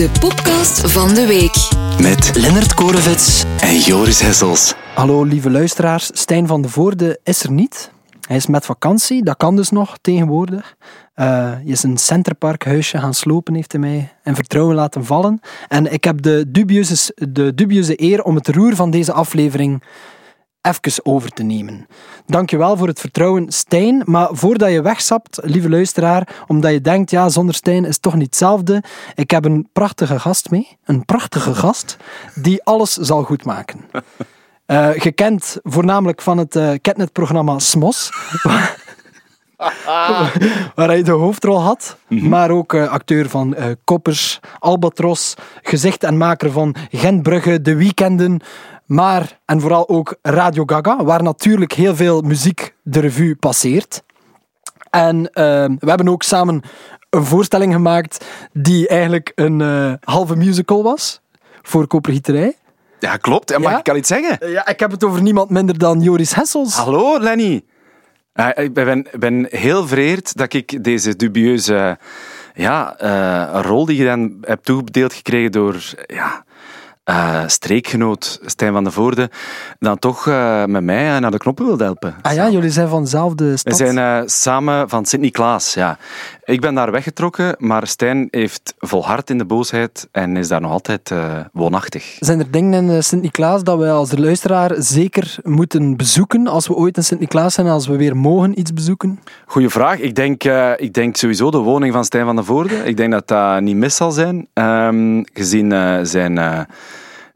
De podcast van de week. Met Lennart Korevits en Joris Hessels. Hallo lieve luisteraars, Stijn van de Voorde is er niet. Hij is met vakantie, dat kan dus nog tegenwoordig. Uh, hij is een centerparkhuisje gaan slopen, heeft hij mij in vertrouwen laten vallen. En ik heb de dubieuze, de dubieuze eer om het roer van deze aflevering even over te nemen. Dankjewel voor het vertrouwen, Stijn. Maar voordat je wegsapt, lieve luisteraar, omdat je denkt, ja, zonder Stijn is het toch niet hetzelfde. Ik heb een prachtige gast mee. Een prachtige gast die alles zal goedmaken. Uh, gekend voornamelijk van het uh, Catnet-programma SMOS. waar hij de hoofdrol had. Mhm. Maar ook uh, acteur van uh, Koppers, Albatros, gezicht en maker van Gentbrugge, De Weekenden. Maar, en vooral ook Radio Gaga, waar natuurlijk heel veel muziek de revue passeert. En uh, we hebben ook samen een voorstelling gemaakt die eigenlijk een halve musical was voor Kopergieterij. Ja, klopt. En mag ik al iets zeggen? Ja, ik heb het over niemand minder dan Joris Hessels. Hallo, Lenny. Uh, ik ben, ben, heel vereerd dat ik deze dubieuze ja, uh, rol die je dan hebt toebedeeld gekregen door ja, uh, streekgenoot Stijn van de Voorde dan toch uh, met mij naar de knoppen wil helpen. Ah ja, jullie zijn van dezelfde stad? We zijn uh, samen van Sint-Niklaas, ja. Ik ben daar weggetrokken, maar Stijn heeft volhard in de boosheid en is daar nog altijd woonachtig. Zijn er dingen in Sint-Niklaas dat we als luisteraar zeker moeten bezoeken als we ooit in Sint-Niklaas zijn, als we weer mogen iets bezoeken? Goeie vraag. Ik denk, ik denk sowieso de woning van Stijn van de Voorde. Ik denk dat dat niet mis zal zijn, um, gezien zijn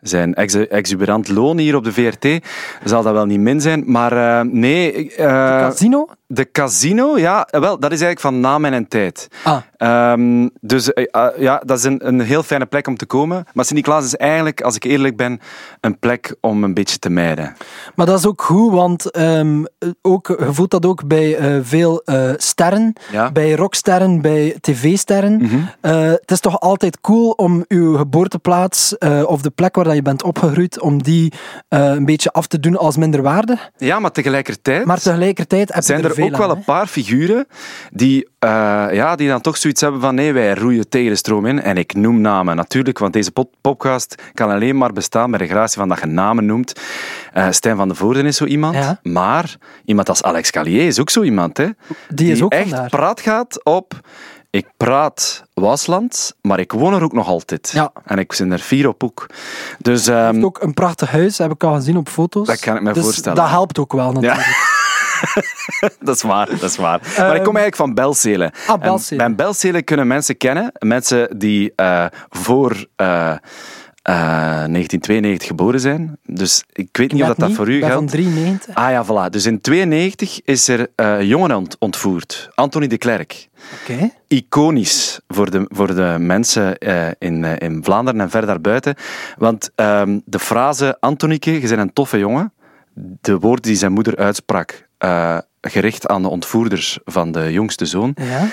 zijn exuberant loon hier op de VRT zal dat wel niet min zijn. Maar uh, nee... Uh, de casino? De casino, ja, wel, dat is eigenlijk van naam en tijd. Ah. Um, dus uh, ja, dat is een, een heel fijne plek om te komen. Maar Sint-Niklaas is eigenlijk, als ik eerlijk ben, een plek om een beetje te mijden. Maar dat is ook goed, want um, ook, je voelt dat ook bij uh, veel uh, sterren, ja. bij rocksterren, bij tv-sterren. Mm -hmm. het is toch altijd cool om uw geboorteplaats of de plek waar je bent opgegroeid, om die een beetje af te doen als minderwaardig. Ja, maar tegelijkertijd... Maar tegelijkertijd heb zijn er, er ook wel een paar figuren die, ja, die dan toch zoiets hebben van nee, wij roeien tegen de stroom in. En ik noem namen natuurlijk, want deze podcast kan alleen maar bestaan met de gratie van dat je namen noemt. Uh, Stijn van de Voorden is zo iemand. Ja. Maar iemand als Alex Callier is ook zo iemand. Hè, die is ook echt vandaar. praat gaat op... Ik praat Waasland, maar ik woon er ook nog altijd. Ja. En ik ben er vier op ook. Dus, um, heeft ook een prachtig huis, heb ik al gezien op foto's. Dat kan ik me dus voorstellen. Dat helpt ook wel natuurlijk. Ja. dat is waar, dat is waar. Uh, maar ik kom eigenlijk van Belzelen. Ah, Belzelen. En, en Belzelen kunnen mensen kennen, mensen die uh, voor... Uh, 1992 geboren zijn. Dus ik weet niet of dat, dat voor u geldt. van 93. Ah ja, voilà. Dus in 92 is er uh, jongen ont ontvoerd. Anthony de Klerk. Okay. Iconisch voor de, voor de mensen uh, in, in Vlaanderen en ver daarbuiten. Want um, de frase Antonieke, je bent een toffe jongen, de woorden die zijn moeder uitsprak, uh, gericht aan de ontvoerders van de jongste zoon, ja?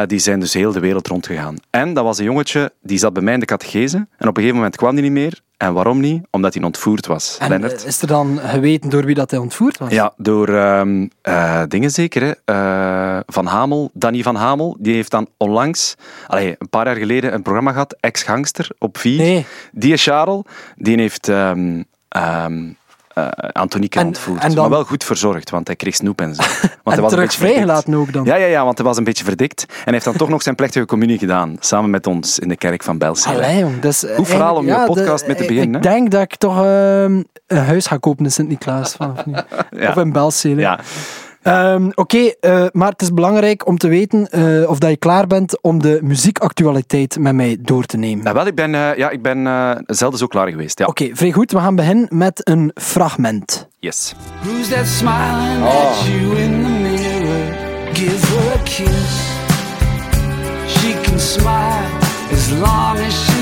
uh, die zijn dus heel de wereld rondgegaan. En dat was een jongetje, die zat bij mij in de catechese, en op een gegeven moment kwam hij niet meer. En waarom niet? Omdat hij ontvoerd was. En Lennart. is er dan geweten door wie dat hij ontvoerd was? Ja, door uh, uh, dingen zeker. Hè. Uh, van Hamel, Danny van Hamel, die heeft dan onlangs, allee, een paar jaar geleden, een programma gehad, Ex-Gangster, op 4. Nee. Die is Charles, die heeft... Um, um, uh, Antonieke En- ontvoerd. en dan- Maar wel goed verzorgd, want hij kreeg snoep en zo. Want en hij was een terug vrijgelaten ook dan? Ja, ja, ja, want hij was een beetje verdikt. En hij heeft dan toch nog zijn plechtige communie gedaan, samen met ons in de kerk van jong. Dus, eh, Goed verhaal om je podcast de- mee te beginnen, Ik hè? denk dat ik toch ehm, een huis ga kopen in Sint-Niklaas vanaf nu. Ja. Of in Belzele. Ja. Ehm, Oké, eh, maar het is belangrijk om te weten eh, of dat je klaar bent om de muziekactualiteit met mij door te nemen. Nou, wel, ik ben, eh, ja, ik ben eh, zelden zo klaar geweest. Ja. Oké, vrij goed. We gaan beginnen met een fragment. Yes. Who's that smiling at you in the mirror? Give her a kiss. She can smile as long as she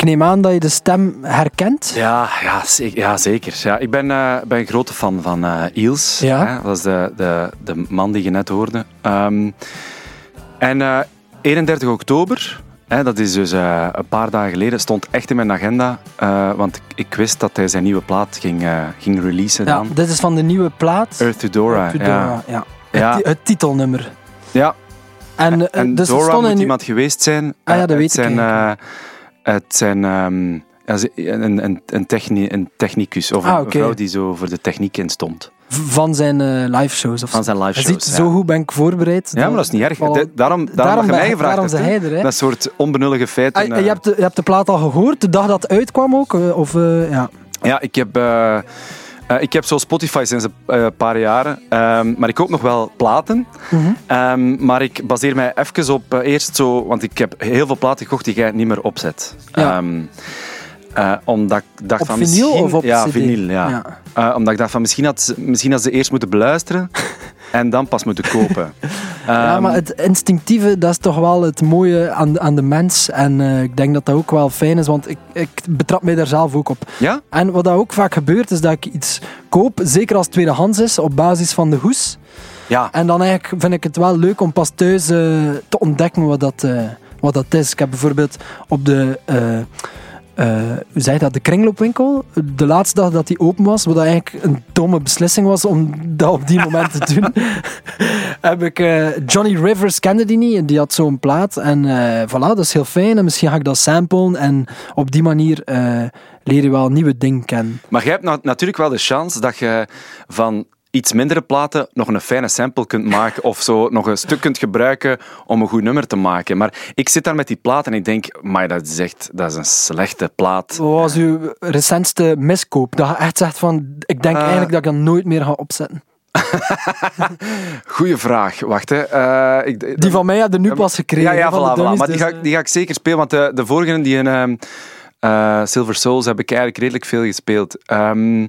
Ik neem aan dat je de stem herkent. Ja, ja, zeker. Ja, zeker. Ja, ik ben, eh, ben een grote fan van eh Iels. Ja. Hè? Dat is de, de, de man die je net hoorde. Ehm, en eh, 31 oktober Hè, dat is dus een paar dagen geleden. Stond echt in mijn agenda. want ik, ik wist dat hij zijn nieuwe plaat ging, ging releasen Ja, dan. dit is van de nieuwe plaat. Earth to Dora. Earth to. Dora, ja. Ja. Het, ti- het titelnummer. ja. En, En dus Dora stond moet in iemand geweest zijn. Ah ja, dat weet ik zijn, eh, het zijn ehm, ze- een, een, een, techni, een technicus of Ah, een oké. vrouw die zo voor de techniek in stond. van zijn eh live shows of Van zijn live shows. ziet, ja. zo goed ben ik voorbereid. Ja, maar dat is niet erg. De- daarom, daarom, Daarom dat je mij gevraagd daarom hebt. zei hè. hij er, hè. Dat soort onbenullige feiten. Ah, eh. je, hebt de, je hebt de plaat al gehoord, de dag dat het uitkwam ook? eh, Of, eh, ja. Ja, ik heb, eh, eh, ik heb zo Spotify sinds een eh, paar jaren. Ehm, maar ik koop nog wel platen. Mhm. Ehm, maar ik baseer mij even op eh, eerst zo... Want ik heb heel veel platen gekocht die jij niet meer opzet. Ja. Ehm, eh, omdat ik dacht Op van vinyl misschien... of op Ja, CD? vinyl, ja. Ja. Eh, omdat ik dacht van misschien had, ze- misschien had ze eerst moeten beluisteren en dan pas moeten kopen. ja, Ehm, maar het instinctieve, dat is toch wel het mooie aan, de- aan de mens. En eh, ik denk dat dat ook wel fijn is, want ik, ik betrap mij daar zelf ook op. Ja? En wat dat ook vaak gebeurt, is dat ik iets koop, zeker als het tweedehands is, op basis van de hoes. Ja. En dan eigenlijk vind ik het wel leuk om pas thuis te ontdekken wat dat, wat dat is. Ik heb bijvoorbeeld op de... eh, eh, hoe zei je dat? De kringloopwinkel. De laatste dag dat die open was, wat eigenlijk een domme beslissing was om dat op die moment te doen, heb ik eh, Johnny Rivers kende die niet en die had zo'n plaat. En eh voilà, dat is heel fijn. En misschien ga ik dat samplen en op die manier leer je wel nieuwe dingen kennen. Maar jij hebt na- natuurlijk wel de chance dat je van iets mindere platen nog een fijne sample kunt maken of zo nog een stuk kunt gebruiken om een goed nummer te maken. Maar ik zit daar met die plaat en ik denk, maar dat is echt dat is een slechte plaat. Wat was uw recentste miskoop? Dat je echt zegt van, ik denk Eh. eigenlijk dat ik dat nooit meer ga opzetten. Goeie vraag. Wacht, hè. Eh, ik, Die van mij had er nu pas gekregen. Ja, ja, voilà, voilà. Maar die dus, ga, ik- die ga ik zeker spelen, want de, de vorige, die in ehm, eh, Silver Souls, heb ik eigenlijk redelijk veel gespeeld. Ehm,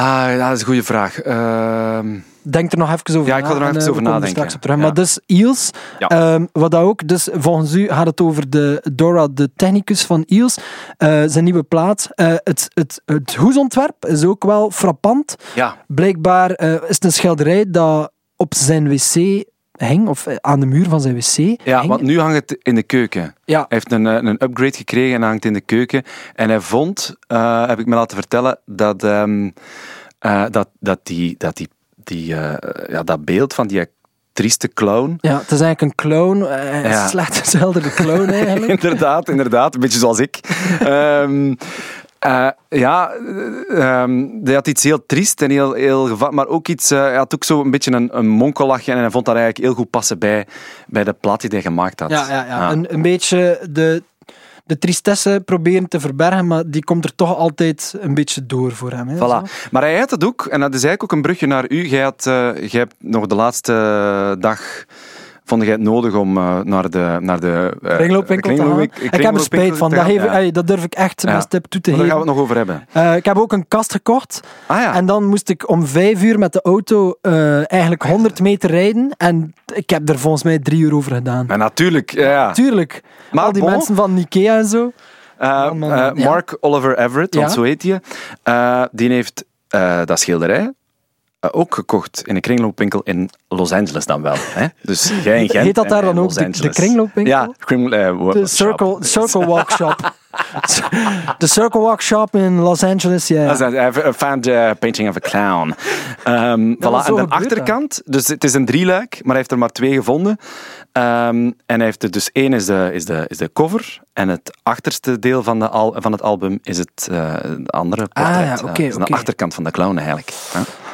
ah, ja, dat is een goede vraag. Ehm, Denk er nog even over Ja, ik ga er nog na en, even eh, over er nadenken. straks op terug. Ja. Maar dus Eels, Ja. ehm, wat dat ook, dus volgens u gaat het over de Dora, de technicus van Eels, eh, zijn nieuwe plaat. Eh, het, het, het hoesontwerp is ook wel frappant. ja, Blijkbaar is het een schilderij dat op zijn wc hing, of eh, aan de muur van zijn wc ja, hing. want nu hangt het in de keuken. Ja, Hij heeft een, eh, een upgrade gekregen en hangt in de keuken. En hij vond, eh, heb ik me laten vertellen, dat, ehm, eh, dat, dat, die, dat, die, die, ja, dat beeld van die trieste clown ja, het is eigenlijk een clown, een Ja. slecht clown eigenlijk. inderdaad, inderdaad. Een beetje zoals ik. Ehm, eh, ja, eh, ehm, hij had iets heel triest en heel, heel gevat, maar ook iets, eh, hij had ook zo een beetje een, een monkellachje en hij vond dat eigenlijk heel goed passen bij, bij de plaat die hij gemaakt had. Ja, ja, ja. Een, een beetje de, de tristesse proberen te verbergen, maar die komt er toch altijd een beetje door voor hem. Hè, zo. Voilà. Maar hij had het ook, en dat is eigenlijk ook een brugje naar u. Jij, had, eh, jij hebt nog de laatste dag. Vond jij het nodig om eh, naar de, naar de eh, Kringloopwinkel te gaan. Ik heb er spijt van. Dat, Ja. dat durf ik echt Ja. mijn stip toe te Maar daar gaan we geven. het nog over hebben. Eh, ik heb ook een kast gekocht. Ah ja. En dan moest ik om vijf uur met de auto eigenlijk 100 meter rijden. En ik heb er volgens mij drie uur over gedaan. Maar natuurlijk, ja. Tuurlijk. Maar Al die bon. mensen van Ikea en zo. Man, man, man. Ja. Mark Oliver Everett, want zo heet hij. die heeft dat schilderij ook gekocht in een kringloopwinkel in Los Angeles dan wel. Hè? Dus jij in Gent Heet dat daar dan ook de- kringloopwinkel? Ja, eh, De. Circle, circle Walk Shop. De Circle Walk Shop in Los Angeles, ja. Een- I found a painting of a clown. Voilà. zo En de achterkant, dus het is een drieluik, maar hij heeft er maar twee gevonden. Ehm, en hij heeft er dus één is de, is, de, is de cover en het achterste deel van, de al, van het album is het eh, andere portret. Ah, ja, Eh, dat is oké. de achterkant van de clown eigenlijk.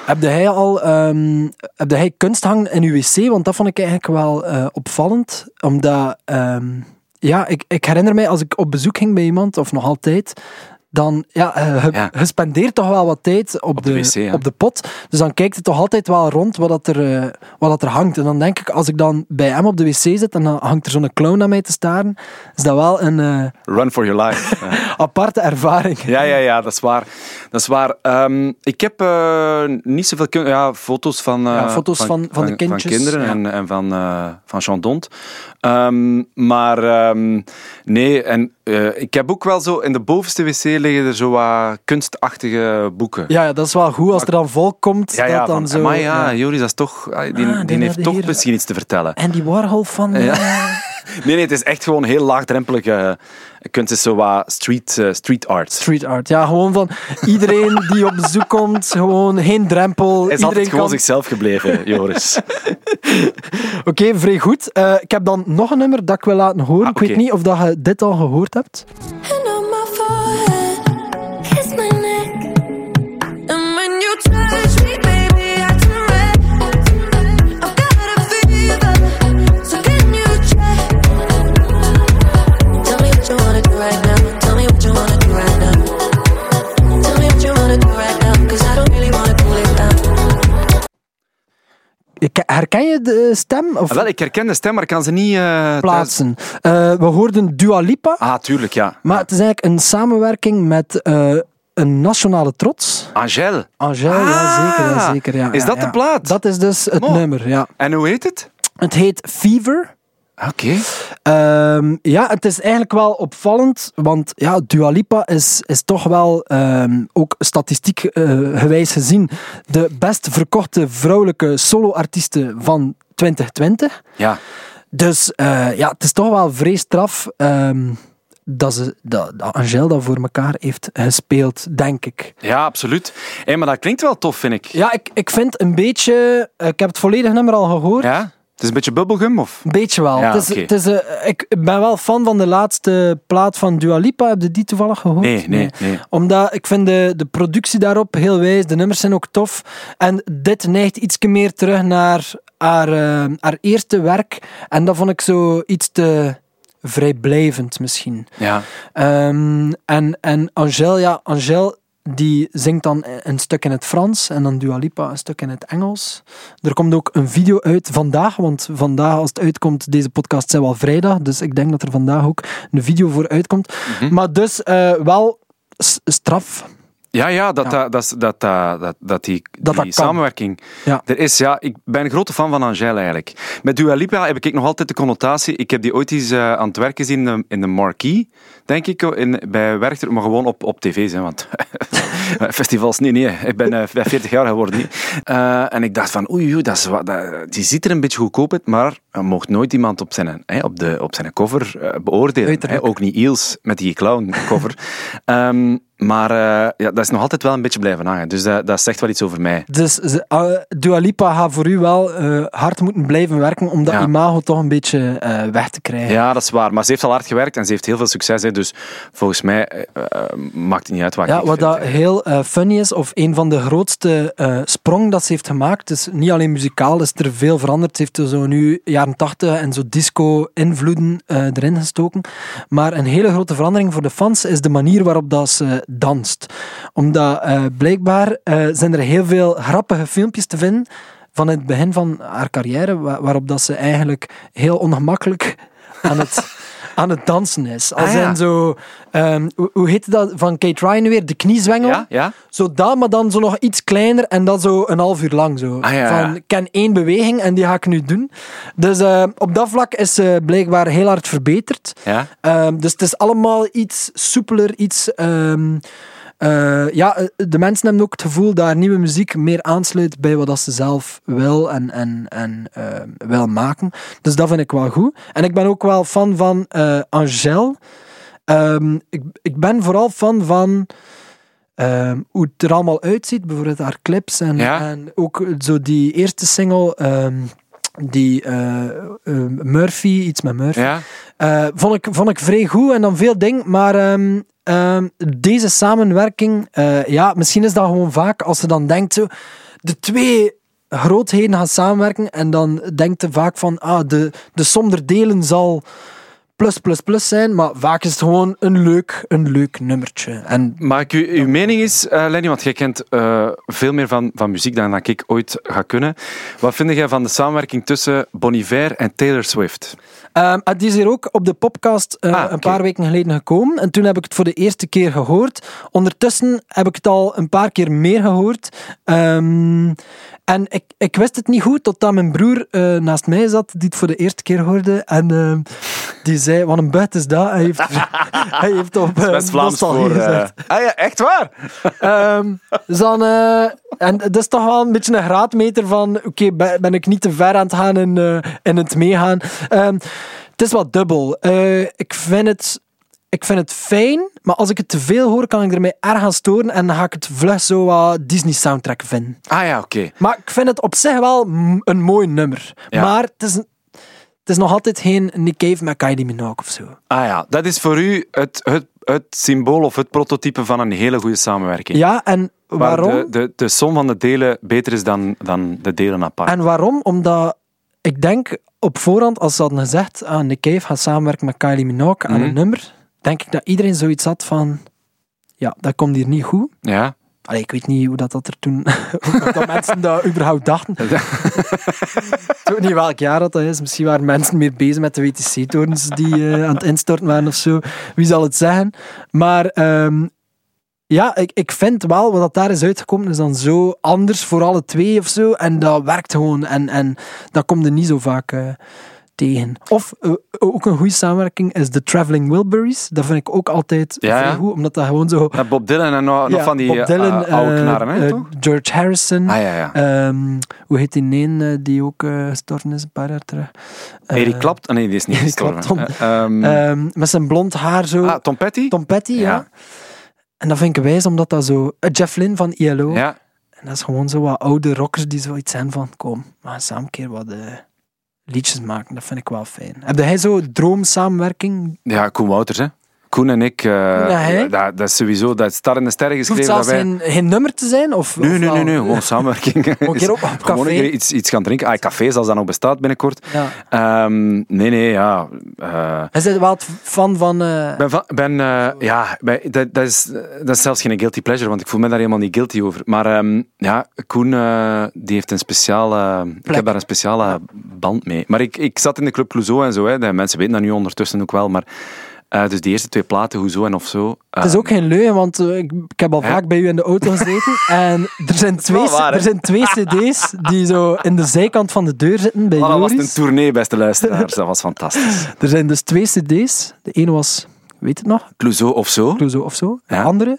Heb jij al ehm, heb jij kunst hangen in uw wc? Want dat vond ik eigenlijk wel eh, opvallend. Omdat, ehm, ja, ik, ik herinner mij als ik op bezoek ging bij iemand, of nog altijd, dan, ja, eh, je, Ja. je spendeert toch wel wat tijd op, Op de wc, ja. op de pot. Dus dan kijkt het toch altijd wel rond wat, dat er, eh, wat dat er hangt. En dan denk ik, als ik dan bij hem op de wc zit en dan hangt er zo'n clown naar mij te staren, is dat wel een eh, Run for your life. Aparte ervaring. Ja, ja, ja, dat is waar. Dat is waar. Ehm, ik heb eh, niet zoveel ja, foto's van, eh, Ja, foto's van- van de kindjes, kinderen ja. en, en van, van Jean Ehm, maar ehm, nee, en eh, ik heb ook wel zo in de bovenste wc liggen er zo wat kunstachtige boeken. Ja, ja, dat is wel goed als er dan volk komt. ja, ja, dat dan van, zo, maar ja, Joris, dat is toch, ah, die, Ah, die die heeft toch hier- misschien iets te vertellen. En die Warhol van... Ja. Eh, Nee, nee, het is echt gewoon heel laagdrempelige kunst. Het is zo wat street, eh, street art. Street art. Ja, gewoon van iedereen die op bezoek komt, gewoon geen drempel. Hij is iedereen altijd gewoon kan... zichzelf gebleven, Joris. Oké, vrij goed. Eh, ik heb dan nog een nummer dat ik wil laten horen. Ah, Ik weet niet of dat je dit al gehoord hebt. Herken je de stem? Of Ah, wel, ik herken de stem, maar ik kan ze niet... eh, plaatsen? Eh, we hoorden Dua Lipa, Ah, tuurlijk, ja. maar het is eigenlijk een samenwerking met eh, een nationale trots. Angèle. Angèle, Ah, ja zeker. Ja, zeker ja, is dat de plaat? Dat is dus het Mo. nummer, ja. En hoe heet het? Het heet Fever. Oké. Ehm, ja, het is eigenlijk wel opvallend, want ja, Dua Lipa is, is toch wel ehm, ook statistiek eh, gewijs gezien de best verkochte vrouwelijke solo-artieste van 2020. Ja. Dus eh, ja, het is toch wel vrij straf ehm, dat, ze, dat, dat Angèle dat voor elkaar heeft gespeeld, denk ik. ja, absoluut. Hé, maar dat klinkt wel tof, vind ik. Ja, ik, ik vind een beetje... Ik heb het volledige nummer al gehoord. Ja? Het is een beetje bubblegum, of? Een beetje wel. Ja, het is, het is, eh, ik ben wel fan van de laatste plaat van Dua Lipa. Heb je die toevallig gehoord? Nee, nee, nee. Omdat ik vind de, de productie daarop heel wijs. De nummers zijn ook tof. En dit neigt iets meer terug naar haar, eh, haar eerste werk. En dat vond ik zo iets te vrijblijvend misschien. Ja. Ehm, en, en Angèle, ja, Angèle die zingt dan een stuk in het Frans en dan Dua Lipa een stuk in het Engels. Er komt ook een video uit vandaag, want vandaag als het uitkomt, deze podcast zijn wel vrijdag, dus ik denk dat er vandaag ook een video voor uitkomt. Mhm. Maar dus eh, wel straf. Ja, ja, dat, Ja. Dat, dat, dat, dat, dat, die, Dat samenwerking Ja. er is. Ja, ik ben een grote fan van Angèle eigenlijk. Met Dua Lipa heb ik nog altijd de connotatie. Ik heb die ooit eens eh, aan het werk gezien in de, in de Marquee, denk ik, in, bij Werchter, maar gewoon op, op tv's. Hè, want festivals, nee, nee. Ik ben eh, bij 40 jaar geworden. Niet. Eh, en ik dacht van, oei, oei dat is wat, dat, die ziet er een beetje goedkoop uit, maar mocht nooit iemand op zijn, hè, op de, op zijn cover eh, beoordelen. Hè, ook niet Iels met die clown cover. Ehm, maar eh, ja, dat is nog altijd wel een beetje blijven hangen. Dus dat, dat zegt wel iets over mij. Dus eh, Dua Lipa gaat voor u wel hard moeten blijven werken om dat Ja. imago toch een beetje weg te krijgen. Ja, dat is waar. Maar ze heeft al hard gewerkt en ze heeft heel veel succes. Hè, dus volgens mij maakt het niet uit wat Ja, ik wat vind, dat heel funny is, of een van de grootste sprong dat ze heeft gemaakt, dus niet alleen muzikaal is er veel veranderd. Ze heeft er zo nu jaren tachtig en zo disco-invloeden erin gestoken. Maar een hele grote verandering voor de fans is de manier waarop dat ze danst. Omdat eh, blijkbaar eh, zijn er heel veel grappige filmpjes te vinden van het begin van haar carrière, wa- waarop dat ze eigenlijk heel ongemakkelijk aan het, aan het dansen is. Als Ah, ja. in zo, ehm, hoe, hoe heet dat van Kate Ryan weer? De kniezwengel. Ja, ja? Zo dat, maar dan zo nog iets kleiner en dat zo een half uur lang. Zo. Ah. Van, ik ken één beweging en die ga ik nu doen. Dus eh, op dat vlak is ze blijkbaar heel hard verbeterd. ja? Ehm, dus het is allemaal iets soepeler, iets... ehm, eh, ja, eh, de mensen hebben ook het gevoel dat nieuwe muziek meer aansluit bij wat dat ze zelf wil en, en, en ehm, wil maken. Dus dat vind ik wel goed. En ik ben ook wel fan van eh Angèle. Ehm, ik, ik ben vooral fan van ehm, hoe het er allemaal uitziet, bijvoorbeeld haar clips en, Ja. en ook zo die eerste single, ehm, die eh, eh, Murphy, iets met Murphy. ja? Eh, vond, ik, vond ik vrij goed en dan veel ding, maar ehm, ehm, deze samenwerking, ja, misschien is dat gewoon vaak als ze dan denkt, zo, de twee grootheden gaan samenwerken en dan denkt ze vaak van, ah, de, de som der delen zal plus plus plus zijn, maar vaak is het gewoon een leuk, een leuk nummertje. En Maar ik, uw mening is, eh, Lenny, want jij kent eh, veel meer van, van muziek dan dat ik ooit ga kunnen. Wat vind jij van de samenwerking tussen Bon Iver en Taylor Swift? Ehm, het is hier ook op de podcast eh, Ah, een paar weken geleden gekomen. En toen heb ik het voor de eerste keer gehoord. Ondertussen heb ik het al een paar keer meer gehoord. Ehm, en ik, ik wist het niet goed, totdat mijn broer naast mij zat, die het voor de eerste keer hoorde. En ehm, die zei, wat een buit is dat? Hij heeft, hij heeft op eh, Best Vlaams voor... eh. Ah ja, echt waar? Ehm, dus dan, eh, en dat is toch wel een beetje een graadmeter van, oké, ben, ben ik niet te ver aan het gaan in, in het meegaan. Ehm, Het is wat dubbel. Ik, vind het, ik vind het fijn, maar als ik het te veel hoor, kan ik ermee erg aan storen en dan ga ik het vlug zo wat Disney-soundtrack vinden. Ah ja, oké. Maar ik vind het op zich wel een mooi nummer. Ja. Maar het is, is nog altijd geen Nick Cave met Kylie Minogue of zo. Ah ja, dat is voor u het, het, het symbool of het prototype van een hele goede samenwerking. Ja, en Waar waarom? De, de, de som van de delen beter is dan, dan de delen apart. En waarom? Omdat ik denk op voorhand, als ze hadden gezegd aan Nick Cave gaat samenwerken met Kylie Minogue aan Mhm. een nummer, denk ik dat iedereen zoiets had van, ja, dat komt hier niet goed. Ja, Allee, ik weet niet hoe dat, dat er toen, dat mensen dat überhaupt dachten. Ik weet niet welk jaar dat, dat is. Misschien waren mensen meer bezig met de WTC-torens die eh, aan het instorten waren of zo. Wie zal het zeggen? Maar ehm, ja, ik, ik vind wel wat dat daar is uitgekomen, is dan zo anders voor alle twee of zo. En dat werkt gewoon. En, en dat komt er niet zo vaak eh, tegen. Of eh, ook een goede samenwerking is de Traveling Wilburys. Dat vind ik ook altijd Ja, goed, omdat dat gewoon zo. Ja, Bob Dylan en nog, van die Bob Dylan, eh, oude eh, knarren, hè, eh, toch? George Harrison. Ah ja, ja. Ehm, hoe heet die neen eh, die ook eh, gestorven is een paar jaar terug? Eh, Eric Klapt? Ah, nee, die is niet gestorven. Eh, ehm, ehm, met zijn blond haar zo. ah, Tom Petty? Tom Petty, ja. Ja. En dat vind ik wijs, omdat dat zo... eh, Jeff Lynne van ILO. Ja, En dat is gewoon zo wat oude rockers die zoiets zijn van... Kom, gaan samen een keer wat eh, liedjes maken. Dat vind ik wel fijn. Heb jij zo droomsamenwerking? ja, Koen Wouters, hè. Koen en ik, eh, dat, dat is sowieso, dat staat in de sterren Het hoeft geschreven dat zelfs wij... geen, geen nummer te zijn? Of, Nee, of nee, wel- nee, nee, gewoon samenwerking. Een keer op, op café. keer iets, iets gaan drinken. Ah, café, als dat nog bestaat binnenkort. Ja. Ehm, nee, nee, ja. eh, Hij is wel het fan van... eh, ben, ben eh, ja, dat, dat, is, dat is zelfs geen guilty pleasure, want ik voel me daar helemaal niet guilty over. Maar ehm, ja, Koen, eh, die heeft een speciale... Ik heb daar een speciale band mee. Maar ik, ik zat in de Club Clouseau en zo, hè. De mensen weten dat nu ondertussen ook wel, maar... eh, dus die eerste twee platen, Hoezo en Of Zo... Het is ook geen leugen, want eh, ik, ik heb al vaak bij u in de auto gezeten. en er zijn, twee, waar, er zijn twee cd's die zo in de zijkant van de deur zitten bij dat was een tournee, beste luisteraars. Dat was fantastisch. Er zijn dus twee cd's. De ene was, weet het nog, Clouseau of Zo. Clouseau of zo. De Ja. andere,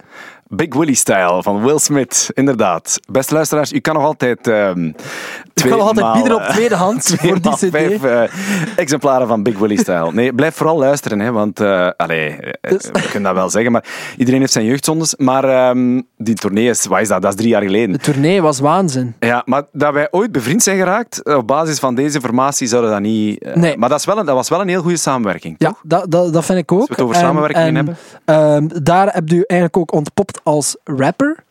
Big Willie-style van Will Smith, inderdaad. Beste luisteraars, u kan nog altijd... ehm ik twee kan nog altijd maal, bieden op eh, tweede hand twee voor die maal cd. vijf eh, exemplaren van Big Willie-style. Nee, blijf vooral luisteren, hè, want... allee, Dus- we kunnen dat wel zeggen, maar iedereen heeft zijn jeugdzondes. Maar ehm, die tournee is... Wat is dat? Dat is drie jaar geleden. De tournee was waanzin. Ja, maar dat wij ooit bevriend zijn geraakt, op basis van deze informatie, zouden dat niet... Nee. Maar dat, is wel een, dat was wel een heel goede samenwerking. Ja, dat, dat, dat vind ik ook. Als we het over En- samenwerkingen en, hebben. ehm, daar heb u eigenlijk ook ontpopt als rapper.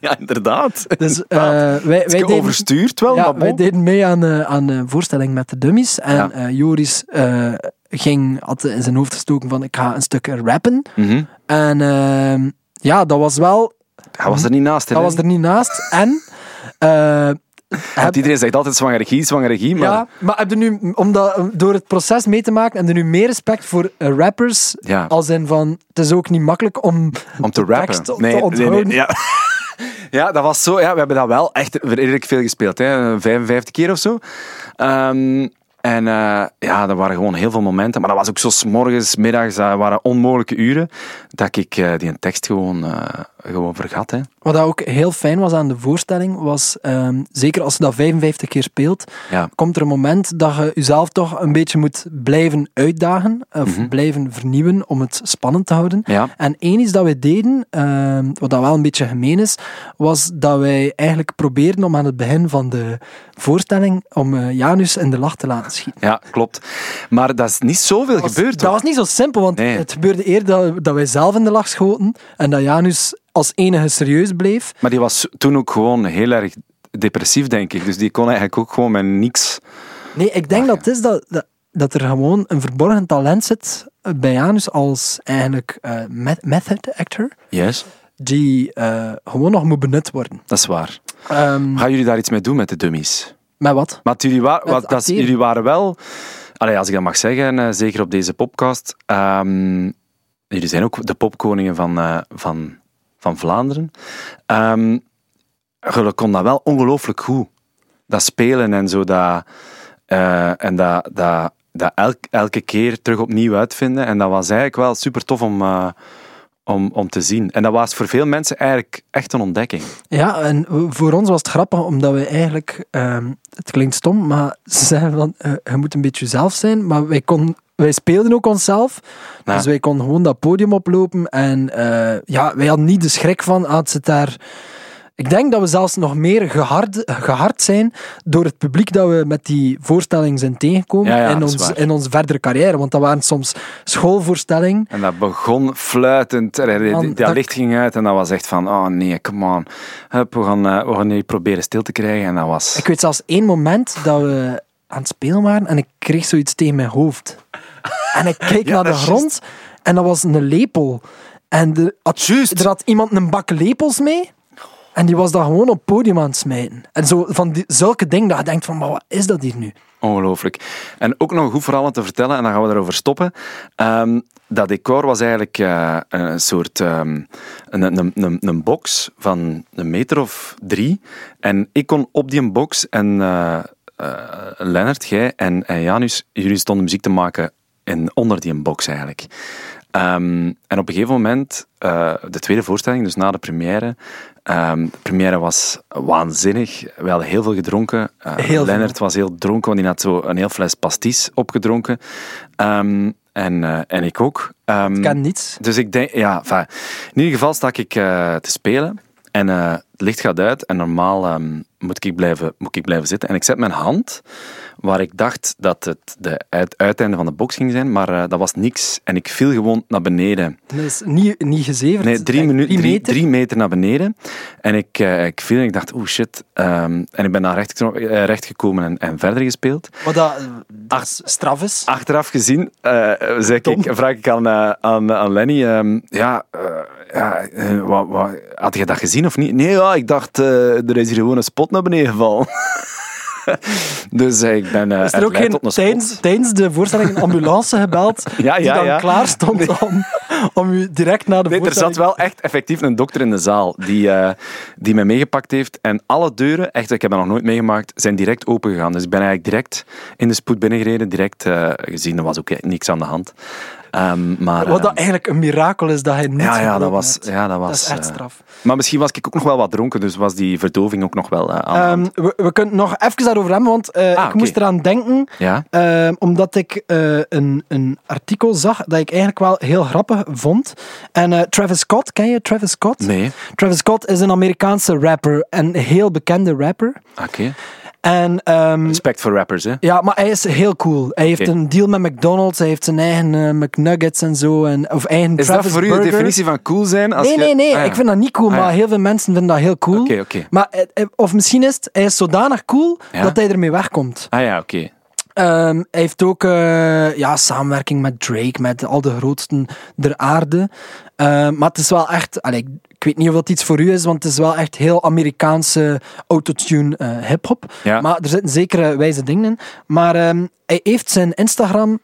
Ja, inderdaad. Dus eh, Inderdaad. wij, wij, deden, overstuurd wel, ja, wij deden mee aan, eh, aan een voorstelling met de dummies. En Ja. eh, Joris eh, ging, had in zijn hoofd gestoken van ik ga een stuk rappen. Mhm. En ehm, ja, dat was wel... Hij was er niet naast, hè, Dat was er niet naast. En... Want iedereen zegt altijd zwangere regie, zwangere regie, maar... ja, maar heb je nu, om dat, door het proces mee te maken, heb je nu meer respect voor eh, rappers? Ja. Als in van, het is ook niet makkelijk om, om te rappen. te onthouden. nee, ja. ja, dat was zo. Ja, we hebben dat wel echt redelijk veel gespeeld. Hè. 55 keer of zo. Ehm, en eh, ja, er waren gewoon heel veel momenten. Maar dat was ook zo 's morgens, middags, dat waren onmogelijke uren. Dat ik eh, die een tekst gewoon, gewoon vergat. Hè. Wat ook heel fijn was aan de voorstelling, was ehm, zeker als je dat 55 keer speelt, Ja. komt er een moment dat je jezelf toch een beetje moet blijven uitdagen, of blijven vernieuwen om het spannend te houden. Ja. En één iets dat wij deden, ehm, wat dat wel een beetje gemeen is, was dat wij eigenlijk probeerden om aan het begin van de voorstelling om eh, Janus in de lach te laten schieten. ja, klopt. Maar dat is niet zoveel Dat was- gebeurd. Dat hoor. was niet zo simpel, want Nee. het gebeurde eerder dat, dat wij zelf in de lach schoten en dat Janus als enige serieus bleef. Maar die was toen ook gewoon heel erg depressief, denk ik. Dus die kon eigenlijk ook gewoon met niks... Nee, ik denk dat het is dat, dat, dat er gewoon een verborgen talent zit bij Janus als eigenlijk eh, met- method actor, Yes. die eh, gewoon nog moet benut worden. Dat is waar. Ehm, Gaan jullie daar iets mee doen met de dummies? met wat? Maar jullie, wa- wat, dat jullie waren wel, allee, als ik dat mag zeggen, eh, zeker op deze podcast, ehm, jullie zijn ook de popkoningen van, eh, van, van Vlaanderen. Ehm jullie konden dat wel ongelooflijk goed. Dat spelen en zo, dat, eh, en dat, dat, dat elk, elke keer terug opnieuw uitvinden. En dat was eigenlijk wel super tof om, eh, om, om te zien. En dat was voor veel mensen eigenlijk echt een ontdekking. Ja, en voor ons was het grappig, omdat we eigenlijk... ehm, het klinkt stom, maar ze zeggen van... eh, je moet een beetje jezelf zijn, maar wij, kon, wij speelden ook onszelf. Ja. Dus wij konden gewoon dat podium oplopen. En eh, ja, wij hadden niet de schrik van... Als het daar... Ik denk dat we zelfs nog meer gehard, gehard zijn door het publiek dat we met die voorstelling zijn tegengekomen Ja, ja, in, ons, in onze verdere carrière. Want dat waren soms schoolvoorstellingen. En dat begon fluitend. Er- Dat, dat- licht ging uit en dat was echt van, oh nee, come on. Hup, we gaan, we gaan nu proberen stil te krijgen. En dat was... Ik weet zelfs één moment dat we aan het spelen waren en ik kreeg zoiets tegen mijn hoofd. En ik keek Ja, naar de grond en dat was een lepel. En de, had, Juist. er had iemand een bak lepels mee en die was dat gewoon op het podium aan het smijten. En zo van die, zulke dingen dat je denkt van, maar wat is dat hier nu? Ongelooflijk. En ook nog een goed verhaal om te vertellen, en dan gaan we daarover stoppen. Ehm, dat decor was eigenlijk eh, een soort ehm, een, een, een, een box van een meter of drie. En ik kon op die box en eh, Lennart, jij en, en Janus, jullie stonden muziek te maken in, onder die box eigenlijk. Ehm, en op een gegeven moment, eh, de tweede voorstelling, dus na de première. ehm, de première was waanzinnig. We hadden heel veel gedronken. Heel. Lennart was heel dronken, want die had zo een heel fles pastis opgedronken. Ehm, en, eh, en ik ook. Ik ken niets. dus ik denk, ja, enfin, in ieder geval sta ik te spelen en eh, het licht gaat uit en normaal ehm, moet, ik blijven, moet ik blijven zitten. En ik zet mijn hand waar ik dacht dat het de uit, uiteinde van de box ging zijn, maar eh, dat was niks. En ik viel gewoon naar beneden. Dat is niet, niet gezeverd. Nee, drie, minu- drie drie, meter. drie meter naar beneden. En ik, eh, ik viel en ik dacht, oeh shit. Ehm, en ik ben naar recht, eh, recht gekomen en, en verder gespeeld. Wat dat, dat is straf is. Achteraf gezien zeg ik, vraag ik aan, eh, aan, aan Lenny, ehm, ja, eh, ja eh, wat, wat, had je dat gezien of niet? Nee, ja, ik dacht, eh, er is hier gewoon een spot naar beneden gevallen. dus eh, ik ben eh Is er ook geen, tijdens, tijdens de voorstelling een ambulance gebeld Ja, die dan ja. klaar stond om, om u direct na de Nee, er voorstelling... zat wel echt effectief een dokter in de zaal die, die mij meegepakt heeft. En alle deuren, echt, ik heb dat nog nooit meegemaakt, zijn direct open gegaan. Dus ik ben eigenlijk direct in de spoed binnengereden, direct gezien. Er was ook niks aan de hand. Ehm, maar, Wat dat eigenlijk een mirakel is dat hij niet ja, ja, dat was, ja, dat was... Dat is echt eh, straf. maar misschien was ik ook nog wel wat dronken, dus was die verdoving ook nog wel eh, aan. Ehm, we, we kunnen nog even daarover hebben, want eh, ik Ah, oké. moest eraan denken, Ja? ehm, omdat ik een, een artikel zag dat ik eigenlijk wel heel grappig vond. En Travis Scott, ken je Travis Scott? Nee. Travis Scott is een Amerikaanse rapper, een heel bekende rapper. Oké. En ehm, Respect voor rappers, hè? Ja, maar hij is heel cool. Hij heeft een deal met McDonald's, hij heeft zijn eigen eh, McNuggets en zo. En, of eigen Is Travis dat voor u de Burger. definitie van cool zijn? Als Nee, je- nee, nee. Ah, ja. Ik vind dat niet cool, Ah, ja. maar heel veel mensen vinden dat heel cool. Oké, oké. Maar, eh, eh, of misschien is het, hij is zodanig cool Ja. dat hij ermee wegkomt. Ah ja, oké. Ehm, hij heeft ook ja, samenwerking met Drake, met al de grootsten der aarde. Ehm, maar het is wel echt, allee, ik weet niet of dat iets voor u is, want het is wel echt heel Amerikaanse autotune eh hip-hop. Ja. Maar er zitten zekere wijze dingen in. Maar ehm, hij heeft zijn Instagram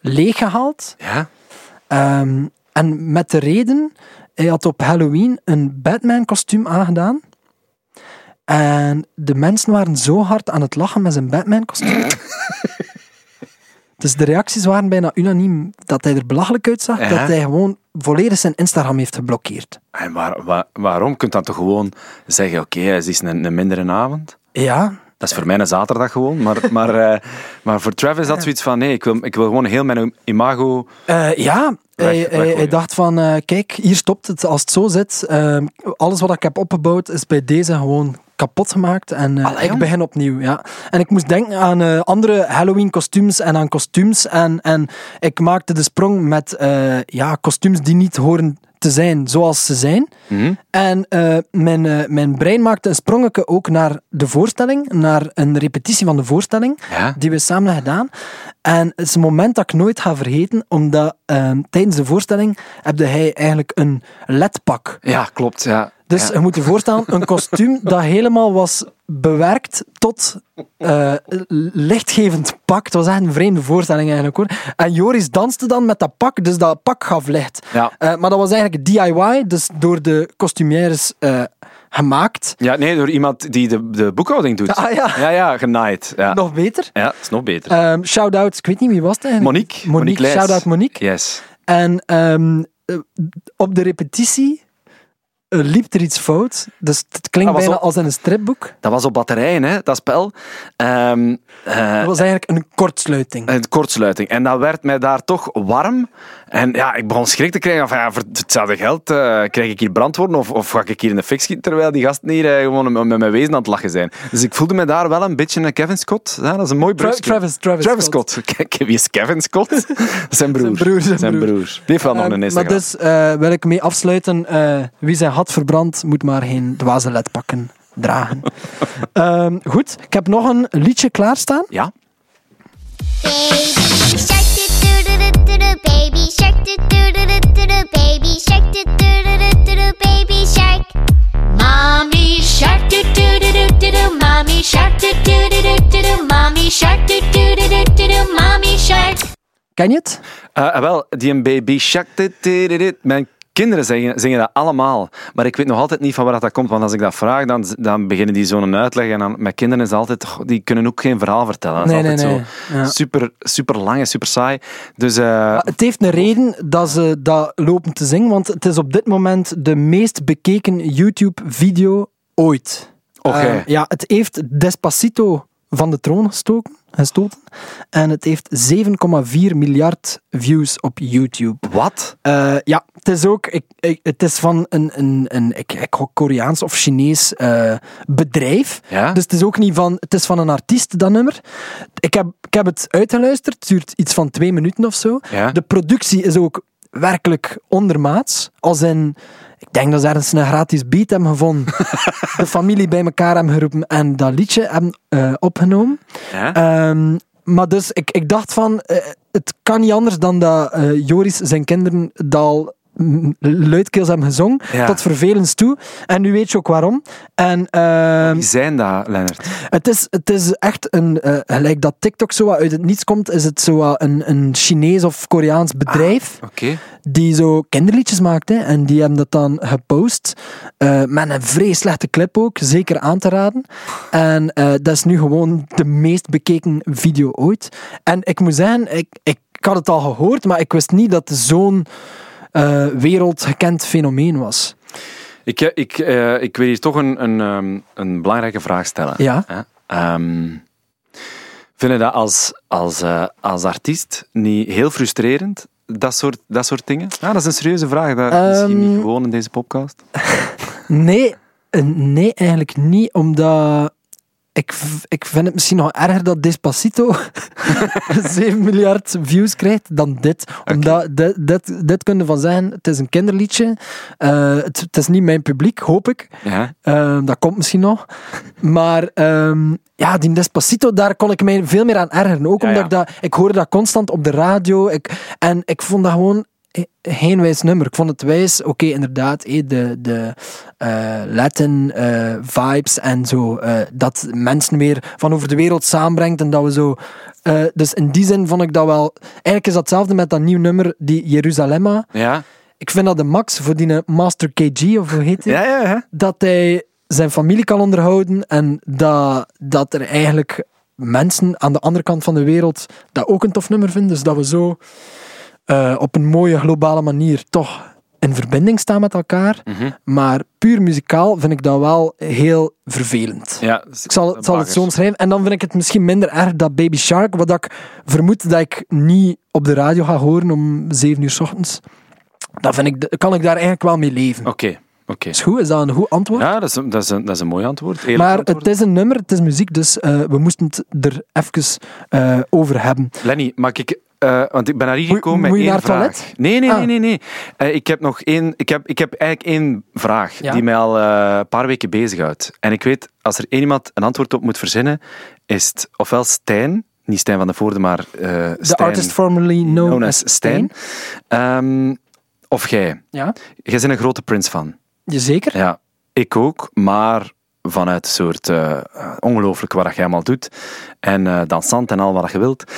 leeggehaald. Ja? Ehm, en met de reden, hij had op Halloween een Batman-kostuum aangedaan. En de mensen waren zo hard aan het lachen met zijn Batman-kostuum. dus de reacties waren bijna unaniem dat hij er belachelijk uitzag. Ja. Dat hij gewoon volledig zijn Instagram heeft geblokkeerd. En waar, waar- waarom? Kunt dan toch gewoon zeggen, oké, het is een, een mindere avond? Ja, Dat is voor mij een zaterdag gewoon. Maar, maar, eh, maar voor Travis had zoiets van, nee, ik wil, ik wil gewoon heel mijn imago... Eh, ja, hij, hij, dacht van, eh, kijk, hier stopt het als het zo zit. Alles wat ik heb opgebouwd is bij deze gewoon kapot gemaakt. En eh, Allee, ik begin opnieuw, ja. En ik moest denken aan eh, andere Halloween kostuums en aan kostuums. En, en ik maakte de sprong met eh, ja, kostuums die niet horen te zijn zoals ze zijn. Mhm. En eh, mijn, mijn brein maakte een sprongetje ook naar de voorstelling, naar een repetitie van de voorstelling, Ja? die we samen hebben gedaan. En het is een moment dat ik nooit ga vergeten, omdat ehm, tijdens de voorstelling heb hij eigenlijk een ledpak. Ja, klopt. Ja. Dus ja. je moet je voorstellen, een kostuum dat helemaal was bewerkt tot eh, lichtgevend pak. Het was echt een vreemde voorstelling eigenlijk hoor. En Joris danste dan met dat pak, dus dat pak gaf licht. Ja. Eh, maar dat was eigenlijk DIY, dus door de costumières eh, gemaakt. ja, nee, door iemand die de, de boekhouding doet. Ah, ja. Ja, ja, genaaid. Ja, Nog beter. ja is nog beter. Ehm shout-out, ik weet niet wie was het eigenlijk. Monique. Monique, shout-out Monique. Yes. En ehm, eh, op de repetitie eh, liep er iets fout. Dus het klinkt bijna op- als in een stripboek. Dat was op batterijen, hè, dat spel. Eh, Dat was eigenlijk een kortsluiting. een kortsluiting. En dat werd mij daar toch warm. En ja, ik begon schrik te krijgen van ja, voor hetzelfde geld eh, krijg ik hier brandwoorden of, of ga ik hier in de fik schieten terwijl die gasten hier eh, gewoon met, mijn wezen aan het lachen zijn. Dus ik voelde me daar wel een beetje een Kevin Scott. Ja, dat is een mooi Tra- brugje. Travis, Travis, Scott. Kijk, wie is Kevin Scott? zijn broer. Zijn broer, zijn broer. Die heeft wel nog Eh, een maar Instagram. dus eh, wil ik mee afsluiten. eh, wie zijn had verbrand, moet maar geen dwaze ledpakken dragen. Ehm, goed, ik heb nog een liedje klaarstaan. Ja? Baby Ken je het? Eh, wel, die een baby shark. dit, dit, dit, dit. Mijn kinderen zingen, zingen dat allemaal. Maar ik weet nog altijd niet van waar dat komt. Want als ik dat vraag, dan, dan beginnen die zo'n uitleg. En dan, met kinderen is altijd... Die kunnen ook geen verhaal vertellen. Dat is Nee, altijd nee, zo nee. Ja. super, super lang en super saai. Dus... eh, het heeft een reden dat ze dat lopen te zingen, want het is op dit moment de meest bekeken YouTube-video ooit. Oké. Eh, ja, het heeft Despacito van de troon gestoken, gestoten en het heeft 7,4 miljard views op YouTube. wat? Eh, ja, het is ook ik, ik- het is van een, een, een ik, ik Koreaans of Chinees eh, bedrijf. Ja? Dus het is ook niet van, het is van een artiest, dat nummer. Ik heb, ik heb het uitgeluisterd, het duurt iets van twee minuten of zo. Ja. De productie is ook werkelijk ondermaats. Als in, ik denk dat ze ergens een gratis beat hebben gevonden. de familie bij elkaar hebben geroepen en dat liedje hebben eh, opgenomen. Ja? Ehm, maar dus, ik, ik dacht van, eh, het kan niet anders dan dat eh, Joris zijn kinderen dat al luidkeels hebben gezongen, Ja. tot vervelens toe. En nu weet je ook waarom. En ehm, Wie zijn dat, Lennart? het, is, het is echt een, eh, gelijk dat TikTok zo uit het niets komt, is het zo een, een Chinees of Koreaans bedrijf Oké. die zo kinderliedjes maakt. Hè, en die hebben dat dan gepost. eh, met een vrij slechte clip ook, zeker aan te raden. En eh, dat is nu gewoon de meest bekeken video ooit. En ik moet zeggen, ik, ik, ik had het al gehoord, maar ik wist niet dat zo'n eh, wereldgekend fenomeen was. Ik, eh, ik, eh, ik wil hier toch een, een, ehm, een belangrijke vraag stellen. Ja. Hè? Ehm, vind je dat als, als, als artiest niet heel frustrerend? Dat soort, dat soort dingen? Ja, dat is een serieuze vraag. Dat is misschien Ehm, niet gewoon in deze podcast. Nee, nee, eigenlijk niet, omdat ik, ik vind het misschien nog erger dat Despacito 7 miljard views krijgt dan dit. Omdat dit, dit, dit kun je van zeggen, het is een kinderliedje. Eh, het, het is niet mijn publiek, hoop ik. Ja? Eh, dat komt misschien nog. Maar ehm, ja, die Despacito, daar kon ik mij veel meer aan ergeren. Ook Ja, omdat ja. ik dat... Ik hoorde dat constant op de radio. Ik, en ik vond dat gewoon geen wijs nummer. Ik vond het wijs, oké, inderdaad, eh, de, de eh, Latin eh, vibes en zo. dat mensen weer van over de wereld samenbrengt en dat we zo... dus in die zin vond ik dat wel... Eigenlijk is dat hetzelfde met dat nieuw nummer, die Jeruzalemma. Ja? Ik vind dat de max voor die Master KG, of hoe heet die? Ja, ja, ja. dat hij zijn familie kan onderhouden en dat, dat er eigenlijk mensen aan de andere kant van de wereld dat ook een tof nummer vinden. Dus dat we zo eh, op een mooie globale manier toch in verbinding staan met elkaar. Mhm. Maar puur muzikaal vind ik dat wel heel vervelend. ja Ik zal, zal het zo omschrijven. En dan vind ik het misschien minder erg dat Baby Shark, wat ik vermoed dat ik niet op de radio ga horen om 7 uur s ochtends. Dat vind ik, kan ik daar eigenlijk wel mee leven. Oké, oké. Is goed? Is dat een goed antwoord? Ja, dat is, een- dat, is een, dat is een mooi antwoord. Eerlijk Maar antwoord. het is een nummer, het is muziek, dus eh, we moesten het er even eh, over hebben. Lenny, mag ik... eh, want ik ben naar hier gekomen met moet je één naar het vraag. toilet? Nee, nee, Ah. nee, nee. nee. Ik heb nog één... Ik heb, ik heb eigenlijk één vraag Ja? die mij al een paar weken bezighoudt. En ik weet, als er één iemand een antwoord op moet verzinnen, is het ofwel Stijn, niet Stijn van de Voorde, maar De Stijn, artist formerly known, known as as Stijn. Ehm, of jij. Ja, Jij bent een grote Prince-fan. Zeker. Ja, ik ook, maar vanuit een soort eh, ongelooflijk wat jij allemaal doet. En eh dansant en al wat je wilt.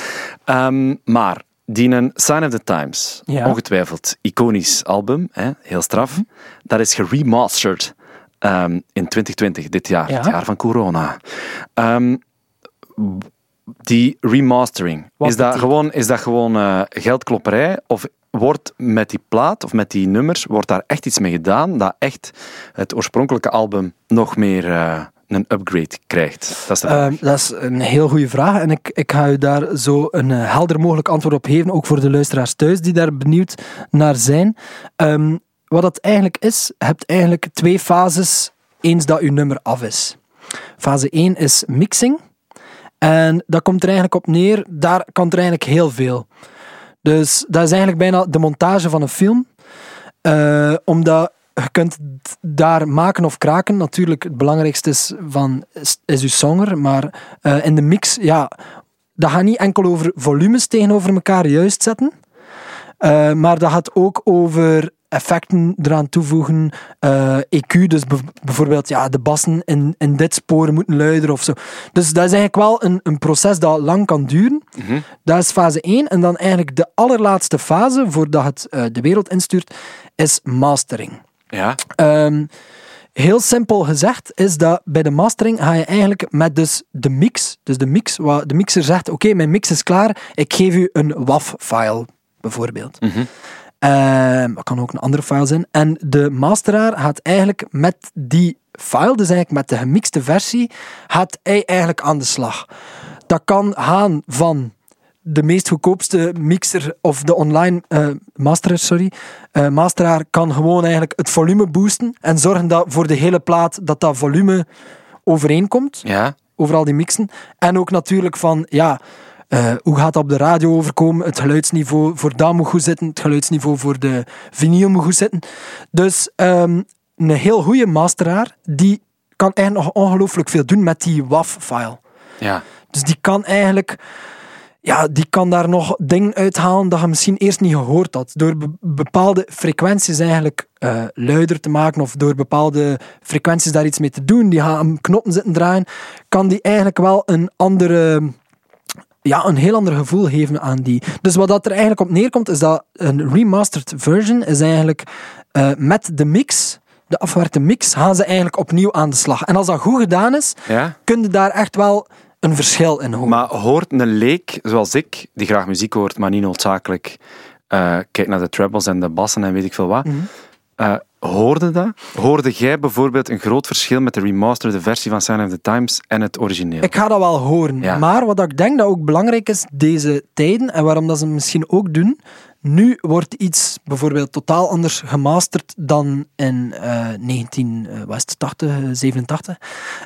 Ehm, maar die een Sign of the Times, Ja. ongetwijfeld iconisch album, hè, heel straf, dat is geremasterd ehm, in 2020, dit jaar, Ja. het jaar van corona. Ehm, die remastering, Wat is dat gewoon, is dat gewoon eh, geldklopperij? Of wordt met die plaat of met die nummers, wordt daar echt iets mee gedaan dat echt het oorspronkelijke album nog meer eh, een upgrade krijgt? Dat is. Ehm, dat is een heel goede vraag en ik, ik ga u daar zo een eh, helder mogelijk antwoord op geven, ook voor de luisteraars thuis die daar benieuwd naar zijn. Ehm, wat het eigenlijk is, je hebt eigenlijk twee fases eens dat uw nummer af is. Fase 1 is mixing en dat komt er eigenlijk op neer, daar kan er eigenlijk heel veel. Dus dat is eigenlijk bijna de montage van een film. Eh, omdat je kunt daar maken of kraken. Natuurlijk, het belangrijkste is, van, is, is uw zanger. Maar eh, in de mix, ja, dat gaat niet enkel over volumes tegenover elkaar juist zetten. Eh, maar dat gaat ook over effecten eraan toevoegen. eh, EQ, dus bijvoorbeeld ja, de bassen in, in dit spoor moeten luider of zo. Dus dat is eigenlijk wel een, een proces dat lang kan duren. Dat is fase 1. En dan eigenlijk de allerlaatste fase, voordat het eh, de wereld instuurt, is mastering. ja? Ehm, heel simpel gezegd is dat bij de mastering ga je eigenlijk met dus de mix, dus de mix, waar de mixer zegt, oké, mijn mix is klaar, ik geef u een WAV-file, bijvoorbeeld. Ehm, dat kan ook een andere file zijn. En de masteraar gaat eigenlijk met die file, dus eigenlijk met de gemixte versie, gaat hij eigenlijk aan de slag. Dat kan gaan van de meest goedkoopste mixer of de online eh masterer, sorry, eh, masteraar kan gewoon eigenlijk het volume boosten en zorgen dat voor de hele plaat dat dat volume overeenkomt Ja? over al die mixen. En ook natuurlijk van, ja, eh, hoe gaat dat op de radio overkomen? Het geluidsniveau voor dat moet goed zitten, het geluidsniveau voor de vinyl moet goed zitten. Dus ehm, een heel goede masteraar, die kan eigenlijk nog ongelooflijk veel doen met die WAV-file. Ja. Dus die kan eigenlijk... Ja, die kan daar nog dingen uithalen dat je misschien eerst niet gehoord had. Door be- bepaalde frequenties eigenlijk eh, luider te maken of door bepaalde frequenties daar iets mee te doen, die gaan aan knoppen zitten draaien, kan die eigenlijk wel een andere ja, een heel ander gevoel geven aan die. Dus wat dat er eigenlijk op neerkomt, is dat een remastered version is eigenlijk eh, met de mix, de afgewerkte mix, gaan ze eigenlijk opnieuw aan de slag. En als dat goed gedaan is, ja? kun je daar echt wel een verschil in horen. Maar hoort een leek, zoals ik, die graag muziek hoort, maar niet noodzakelijk eh kijkt naar de trebles en de bassen en weet ik veel wat, Mhm. eh, hoorde dat? Hoorde jij bijvoorbeeld een groot verschil met de remasterde versie van Sign of the Times en het origineel? Ik ga dat wel horen. Ja. Maar wat ik denk dat ook belangrijk is deze tijden, en waarom dat ze het misschien ook doen, nu wordt iets bijvoorbeeld totaal anders gemasterd dan in eh 1980, 87.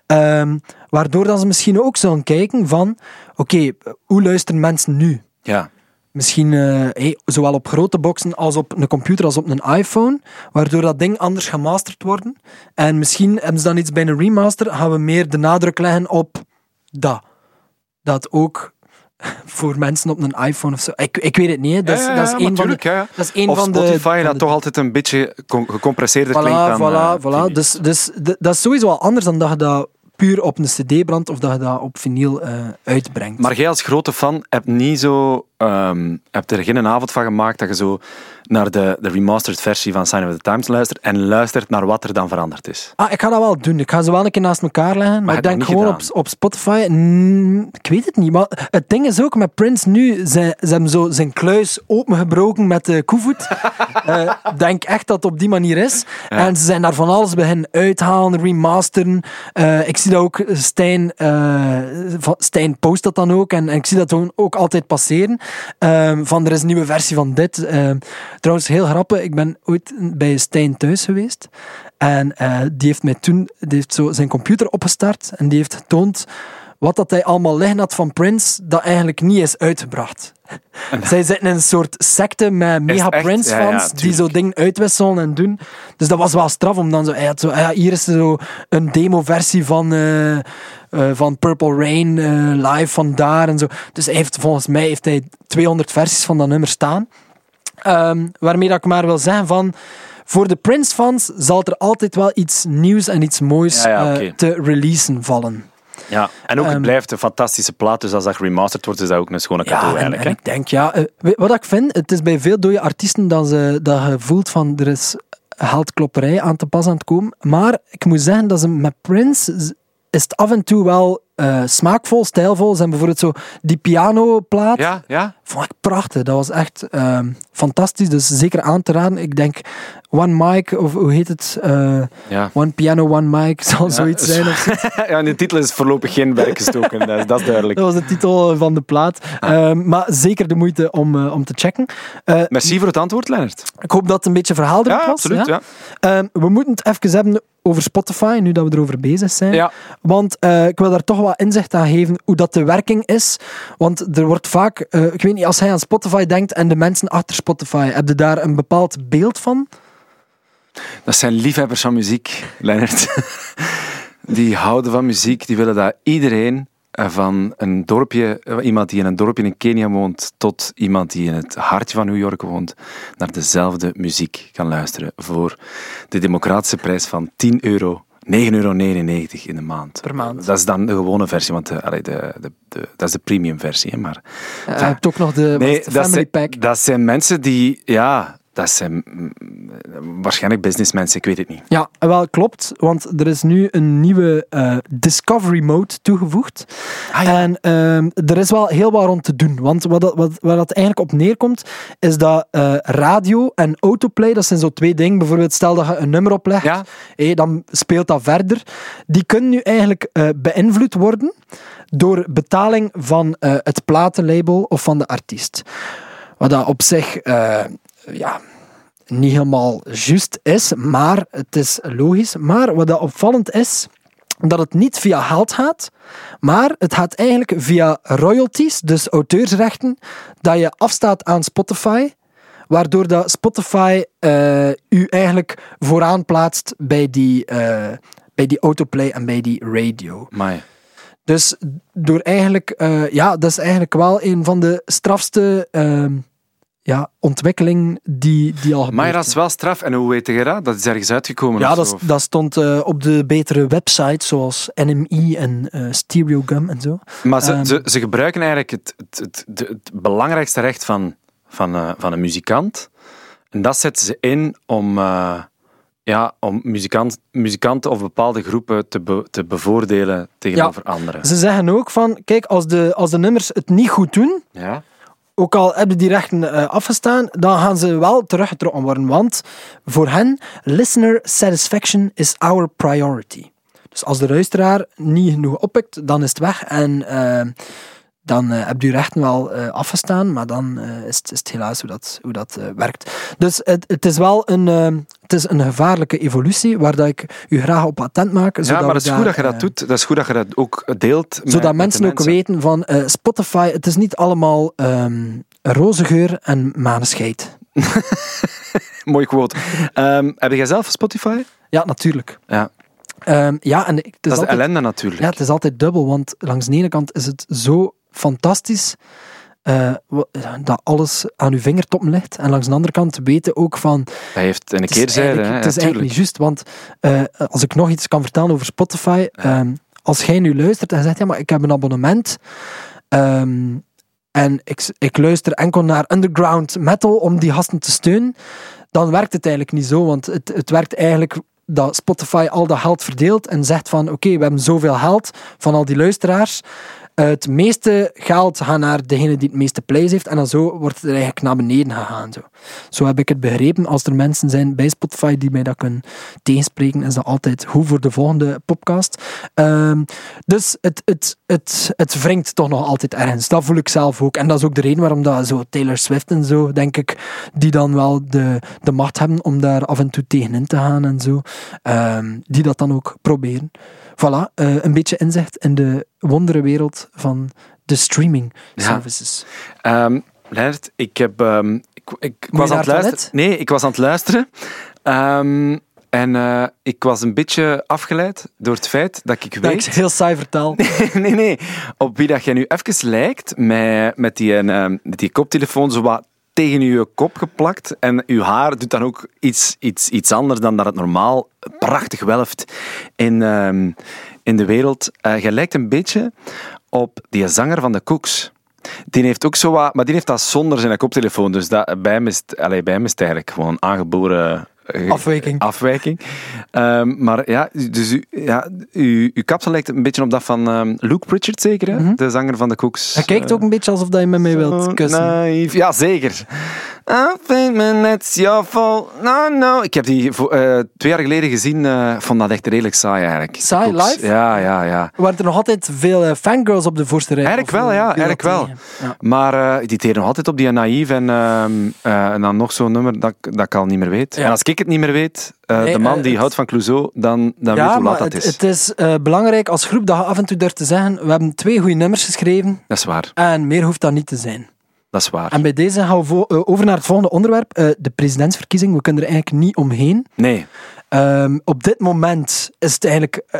Ehm, waardoor dat ze misschien ook zullen kijken van, oké, hoe luisteren mensen nu? Ja. Misschien eh, hey, zowel op grote boxen als op een computer als op een iPhone, waardoor dat ding anders gemasterd worden. En misschien hebben ze dan iets bij een remaster, gaan we meer de nadruk leggen op dat. Dat ook voor mensen op een iPhone of zo. Ik, ik weet het niet. Dat is, Ja, ja, dat is een van de, dat is een Of van de- Spotify, van dat de- toch altijd een beetje gecompresseerder klinkt dan... voilà, eh, voilà. TV. Dus, dus dat is sowieso wel anders dan dat je dat puur op een cd brandt of dat je dat op vinyl eh, uitbrengt. Maar jij als grote fan hebt niet zo... ehm, hebt er geen avond van gemaakt dat je zo naar de, de remastered versie van Sign of the Times luistert en luistert naar wat er dan veranderd is. Ah, ik ga dat wel doen. Ik ga ze wel een keer naast elkaar leggen. Maar, heb ik denk gewoon op, op Spotify. mm, ik weet het niet. Maar het ding is ook met Prince nu. Ze, ze hebben zo zijn kluis opengebroken met de koevoet. Eh, Ik denk echt dat het op die manier is. En ze zijn daar van alles beginnen uithalen, remasteren. Eh, ik zie dat ook. Stijn, eh, Stijn post dat dan ook. En, en ik zie dat ook altijd passeren. Ehm, van er is een nieuwe versie van dit. Ehm, trouwens, heel grappig. Ik ben ooit bij Stijn thuis geweest. En eh, die heeft mij toen die heeft zo zijn computer opgestart. En die heeft getoond wat dat hij allemaal liggen had van Prince, dat eigenlijk niet is uitgebracht. Zij zitten in een soort secte met mega? Prince-fans Ja, ja, die zo dingen uitwisselen en doen. Dus dat was wel straf om dan zo... Hij had zo ah ja, hier is zo een demo-versie van, eh, eh, van Purple Rain eh, live van daar en zo. Dus hij heeft, volgens mij heeft hij 200 versies van dat nummer staan. Ehm, waarmee dat ik maar wil zeggen van... Voor de Prince-fans zal er altijd wel iets nieuws en iets moois Ja, ja, eh, te releasen vallen. Ja. En ook, het Ehm, blijft een fantastische plaat, dus als dat geremasterd wordt, is dat ook een schone cadeau Ja, en, eigenlijk. en ik denk, ja, wat ik vind, het is bij veel dode artiesten dat, ze, dat je voelt van er is geldklopperij aan te pas aan het komen. Maar ik moet zeggen dat ze met Prince is het af en toe wel eh, smaakvol, stijlvol. Zijn bijvoorbeeld zo die pianoplaat. Ja, ja. Vond ik prachtig. Dat was echt ehm, fantastisch. Dus zeker aan te raden. Ik denk One Mic, of hoe heet het? Eh, ja. one Piano, One Mic, zal zoiets zijn. Of ja, de titel is voorlopig geen werk gestoken, dat, is- dat is duidelijk. Dat was de titel van de plaat. Ehm, maar zeker de moeite om, eh, om te checken. Merci voor het antwoord, Lennart. ik hoop dat het een beetje verhaalderend Ja, was. absoluut. Ja. Ehm, we moeten het even hebben over Spotify, nu dat we erover bezig zijn. Want ik wil daar toch inzicht aan geven hoe dat de werking is. Want er wordt vaak, eh, ik weet niet, als hij aan Spotify denkt en de mensen achter Spotify, heb je daar een bepaald beeld van? Dat zijn liefhebbers van muziek, Lennart. Die houden van muziek, die willen dat iedereen eh, van een dorpje, eh, iemand die in een dorpje in Kenia woont, tot iemand die in het hartje van New York woont, naar dezelfde muziek kan luisteren voor de democratische prijs van 10 euro. 9,99 euro in de maand. Per maand. Dat is dan de gewone versie, want de, de, de, de- dat is de premium versie. Hè, maar Eh, je hebt ook nog de, dat Family zijn, Pack. dat zijn mensen die, ja, dat zijn mm, waarschijnlijk businessmensen, ik weet het niet. Ja, wel klopt, want er is nu een nieuwe eh, Discovery Mode toegevoegd. Ah, ja. En ehm, er is wel heel wat rond te doen. Want wat, dat- wat, waar dat eigenlijk op neerkomt, is dat eh, radio en autoplay, dat zijn zo twee dingen. Bijvoorbeeld, stel dat je een nummer oplegt, Ja. hé, dan speelt dat verder. Die kunnen nu eigenlijk eh, beïnvloed worden door betaling van het platenlabel of van de artiest. Wat dat op zich, ja, niet helemaal juist is, maar het is logisch. Maar wat dat opvallend is, dat het niet via geld gaat, maar het gaat eigenlijk via royalties, dus auteursrechten, dat je afstaat aan Spotify, waardoor dat Spotify eh, u eigenlijk vooraan plaatst bij die, eh, bij die autoplay en bij die radio. Maar Dus door eigenlijk, eh, ja, dat is eigenlijk wel een van de strafste ehm, ja, ontwikkelingen die, die al Maar dat is wel straf. En hoe weet je dat? Dat is ergens uitgekomen ja, dat, dat stond eh, op de betere websites zoals NME en eh Stereogum en zo. Maar ze, Ehm. ze, ze gebruiken eigenlijk het, het, het, belangrijkste recht van, van, eh, van een muzikant. En dat zetten ze in om, ja, om muzikant, muzikanten of bepaalde groepen te, be- te bevoordelen tegenover anderen. Ze zeggen ook van, kijk, als de, als de nummers het niet goed doen, Ja? Ook al hebben die rechten eh, afgestaan, dan gaan ze wel teruggetrokken worden. Want voor hen, listener satisfaction is our priority. Dus als de luisteraar niet genoeg oppikt, dan is het weg. En eh, dan eh, heb je rechten wel eh, afgestaan, maar dan eh, is, het, is het helaas hoe dat, hoe dat werkt. Dus het, het is wel een, het is een gevaarlijke evolutie, waar dat ik u graag op attent maak. Ja, maar het is daar, goed dat je dat doet. Dat is goed dat je dat ook deelt. zodat met mensen ook weten van Spotify, het is niet allemaal ehm roze geur en maneschheid. Mooi quote. Ehm, heb jij zelf Spotify? Ja, natuurlijk. Ja. Ehm, ja, en het is, Dat is altijd, ellende natuurlijk. ja, het is altijd dubbel, want langs de ene kant is het zo fantastisch eh, dat alles aan uw vingertoppen ligt. En langs de andere kant weten ook van... Hij heeft een eigenlijk, hè, het is eigenlijk niet juist, want eh, als ik nog iets kan vertellen over Spotify, ehm, als jij nu luistert en zegt, ja, maar ik heb een abonnement ehm, en ik, ik luister enkel naar underground metal om die gasten te steunen, dan werkt het eigenlijk niet zo, want het, het werkt eigenlijk dat Spotify al dat geld verdeelt en zegt van, oké, we hebben zoveel geld van al die luisteraars, het meeste geld gaat naar degene die het meeste plays heeft en dan zo wordt het er eigenlijk naar beneden gegaan. Zo. Zo heb ik het begrepen. Als er mensen zijn bij Spotify die mij dat kunnen tegenspreken, is dat altijd hoe voor de volgende podcast. Ehm, dus het, het, het, het wringt toch nog altijd ergens. Dat voel ik zelf ook. En dat is ook de reden waarom dat zo Taylor Swift en zo, denk ik, die dan wel de, de macht hebben om daar af en toe tegenin te gaan en zo, ehm, die dat dan ook proberen. Voilà, eh, een beetje inzicht in de wonderenwereld van de streaming Ja. services. Ehm Leonard, ik heb... ehm, ik, ik was aan het het luisteren. Nee, ik was aan het luisteren. Ehm, en eh, ik was een beetje afgeleid door het feit dat ik Dat weet... ik heel saai vertel. nee, nee. Op wie dat jij nu even lijkt, met, met, die, eh, met die koptelefoon zo wat tegen je kop geplakt. En je haar doet dan ook iets, iets, iets anders dan dat het normaal prachtig welft in, in de wereld. Eh je lijkt een beetje op die zanger van de Cooks. Die heeft ook zo wat, maar die heeft dat zonder zijn koptelefoon. Dus dat, bij, hem is bij hem is het eigenlijk gewoon aangeboren eh, Afwijking. afwijking. Ehm, maar ja, dus u, ja, u, uw kapsel lijkt een beetje op dat van ehm, Luke Pritchard, zeker, hè? Mhm. de zanger van de Cooks. Hij kijkt ook een beetje alsof dat je met mij wilt kussen. naïef. Ja, zeker. I think man, it's your fault. No, no. Ik heb die eh, twee jaar geleden gezien. eh vond dat echt redelijk saai eigenlijk. Saai, live? Ja, ja, ja. Waren er nog altijd veel eh, fangirls op de voorste rij? Eigenlijk wel, ja, eigenlijk wel. Ja. Maar die teren nog altijd op die naïef en, ehm, eh, en dan nog zo'n nummer dat, ik- dat ik al niet meer weet. Ja. En als ik het niet meer weet, Nee, de man die het- houdt van Clouseau, dan, dan weet Ja, hoe laat dat het, is. het is belangrijk als groep dat je af en toe durft te zeggen we hebben twee goede nummers geschreven Dat is waar. en meer hoeft dat niet te zijn. Dat is waar. En bij deze gaan we eh, over naar het volgende onderwerp, eh, de presidentsverkiezing. We kunnen er eigenlijk niet omheen. Nee. Ehm, op dit moment is het eigenlijk eh,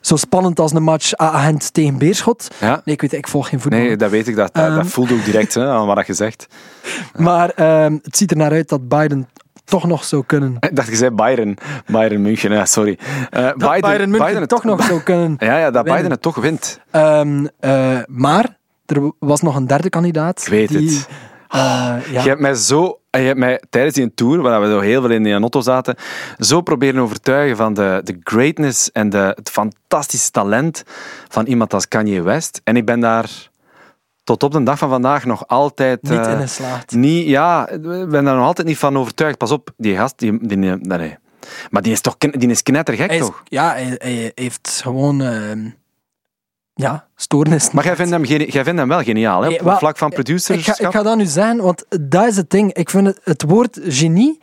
zo spannend als een match A-agent tegen Beerschot. Ja. Nee, ik weet, ik volg geen voetbal. Nee, dat weet ik. Dat, dat, Ehm. dat voelde ook direct hè, aan wat je zegt. Maar ehm, het ziet er naar uit dat Biden toch nog zou kunnen. Ik dacht, je zei Bayern. Bayern München, ja, sorry. Eh, Dat Bayern, München het toch nog zou kunnen. Ja, ja, dat winnen. Biden het toch wint. Maar er was nog een derde kandidaat. Ik weet die, het. eh, ja. Je hebt mij zo, je hebt mij tijdens die tour, waar we zo heel veel in die auto zaten, zo proberen overtuigen van de, de greatness en de, het fantastische talent van iemand als Kanye West. En ik ben daar tot op de dag van vandaag nog altijd... niet eh, in geslaagd. niet, ja, ik ben daar nog altijd niet van overtuigd. Pas op, die gast, die, die, nee, nee. Maar die is toch die is knettergek, Hij is- toch? ja, hij, hij heeft gewoon ehm, ja, stoornis. Maar jij vindt hem, jij vindt hem wel geniaal, hè? Op wel, vlak van ik ga, producerschap. ik ga dat nu zeggen, want dat is het ding. Ik vind het, het woord genie,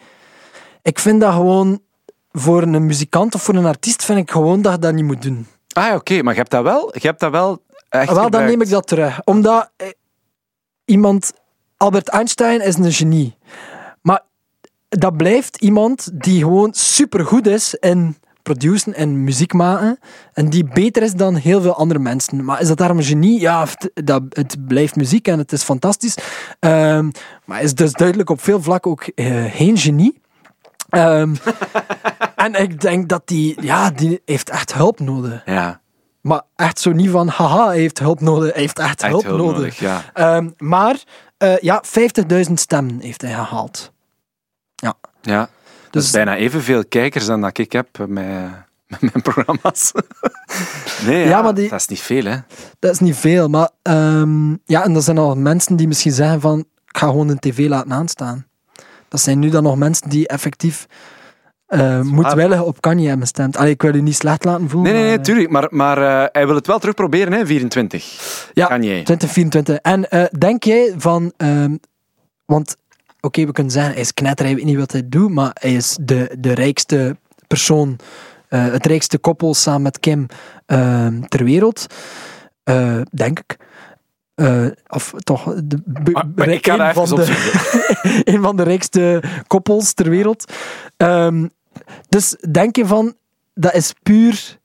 ik vind dat gewoon voor een muzikant of voor een artiest, vind ik gewoon dat je dat niet moet doen. Ah, oké, maar je hebt dat wel, je hebt dat wel echt Wel, dan gebruikt. neem ik dat terug. Omdat eh, iemand, Albert Einstein is een genie. Maar dat blijft iemand die gewoon supergoed is in produceren en muziek maken. En die beter is dan heel veel andere mensen. Maar is dat daarom een genie? Ja, het, dat, het blijft muziek en het is fantastisch. Ehm, maar is dus duidelijk op veel vlakken ook eh, geen genie. Ehm, en ik denk dat die, ja, die heeft echt hulp nodig. Ja, Maar echt zo niet van, haha, hij heeft hulp nodig. Hij heeft echt, echt hulp, hulp nodig. nodig, ja. Ehm, maar eh, ja, 50.000 stemmen heeft hij gehaald. Ja, dat Dus is bijna evenveel kijkers dan dat ik heb met, met mijn programma's. nee, ja, Ja, maar die- dat is niet veel, hè. dat is niet veel. Maar ehm, ja, en er zijn al mensen die misschien zeggen van, ik ga gewoon een tv laten aanstaan. Dat zijn nu dan nog mensen die effectief eh moedwillig op Kanye hebben gestemd. Allee, ik wil u niet slecht laten voelen. Nee, nee, nee, maar, tuurlijk. Maar, maar eh, hij wil het wel terugproberen, hè, 24. Ja, Kanye. 2024. En eh, denk jij van... ehm, want, oké, we kunnen zeggen, hij is knetter, hij weet niet wat hij doet, maar hij is de, de rijkste persoon, eh, het rijkste koppel samen met Kim ehm, ter wereld. Eh, denk ik. Eh, of toch, de, maar ik een van de, een van de rijkste koppels ter wereld. Ehm, dus denk je van, dat is puur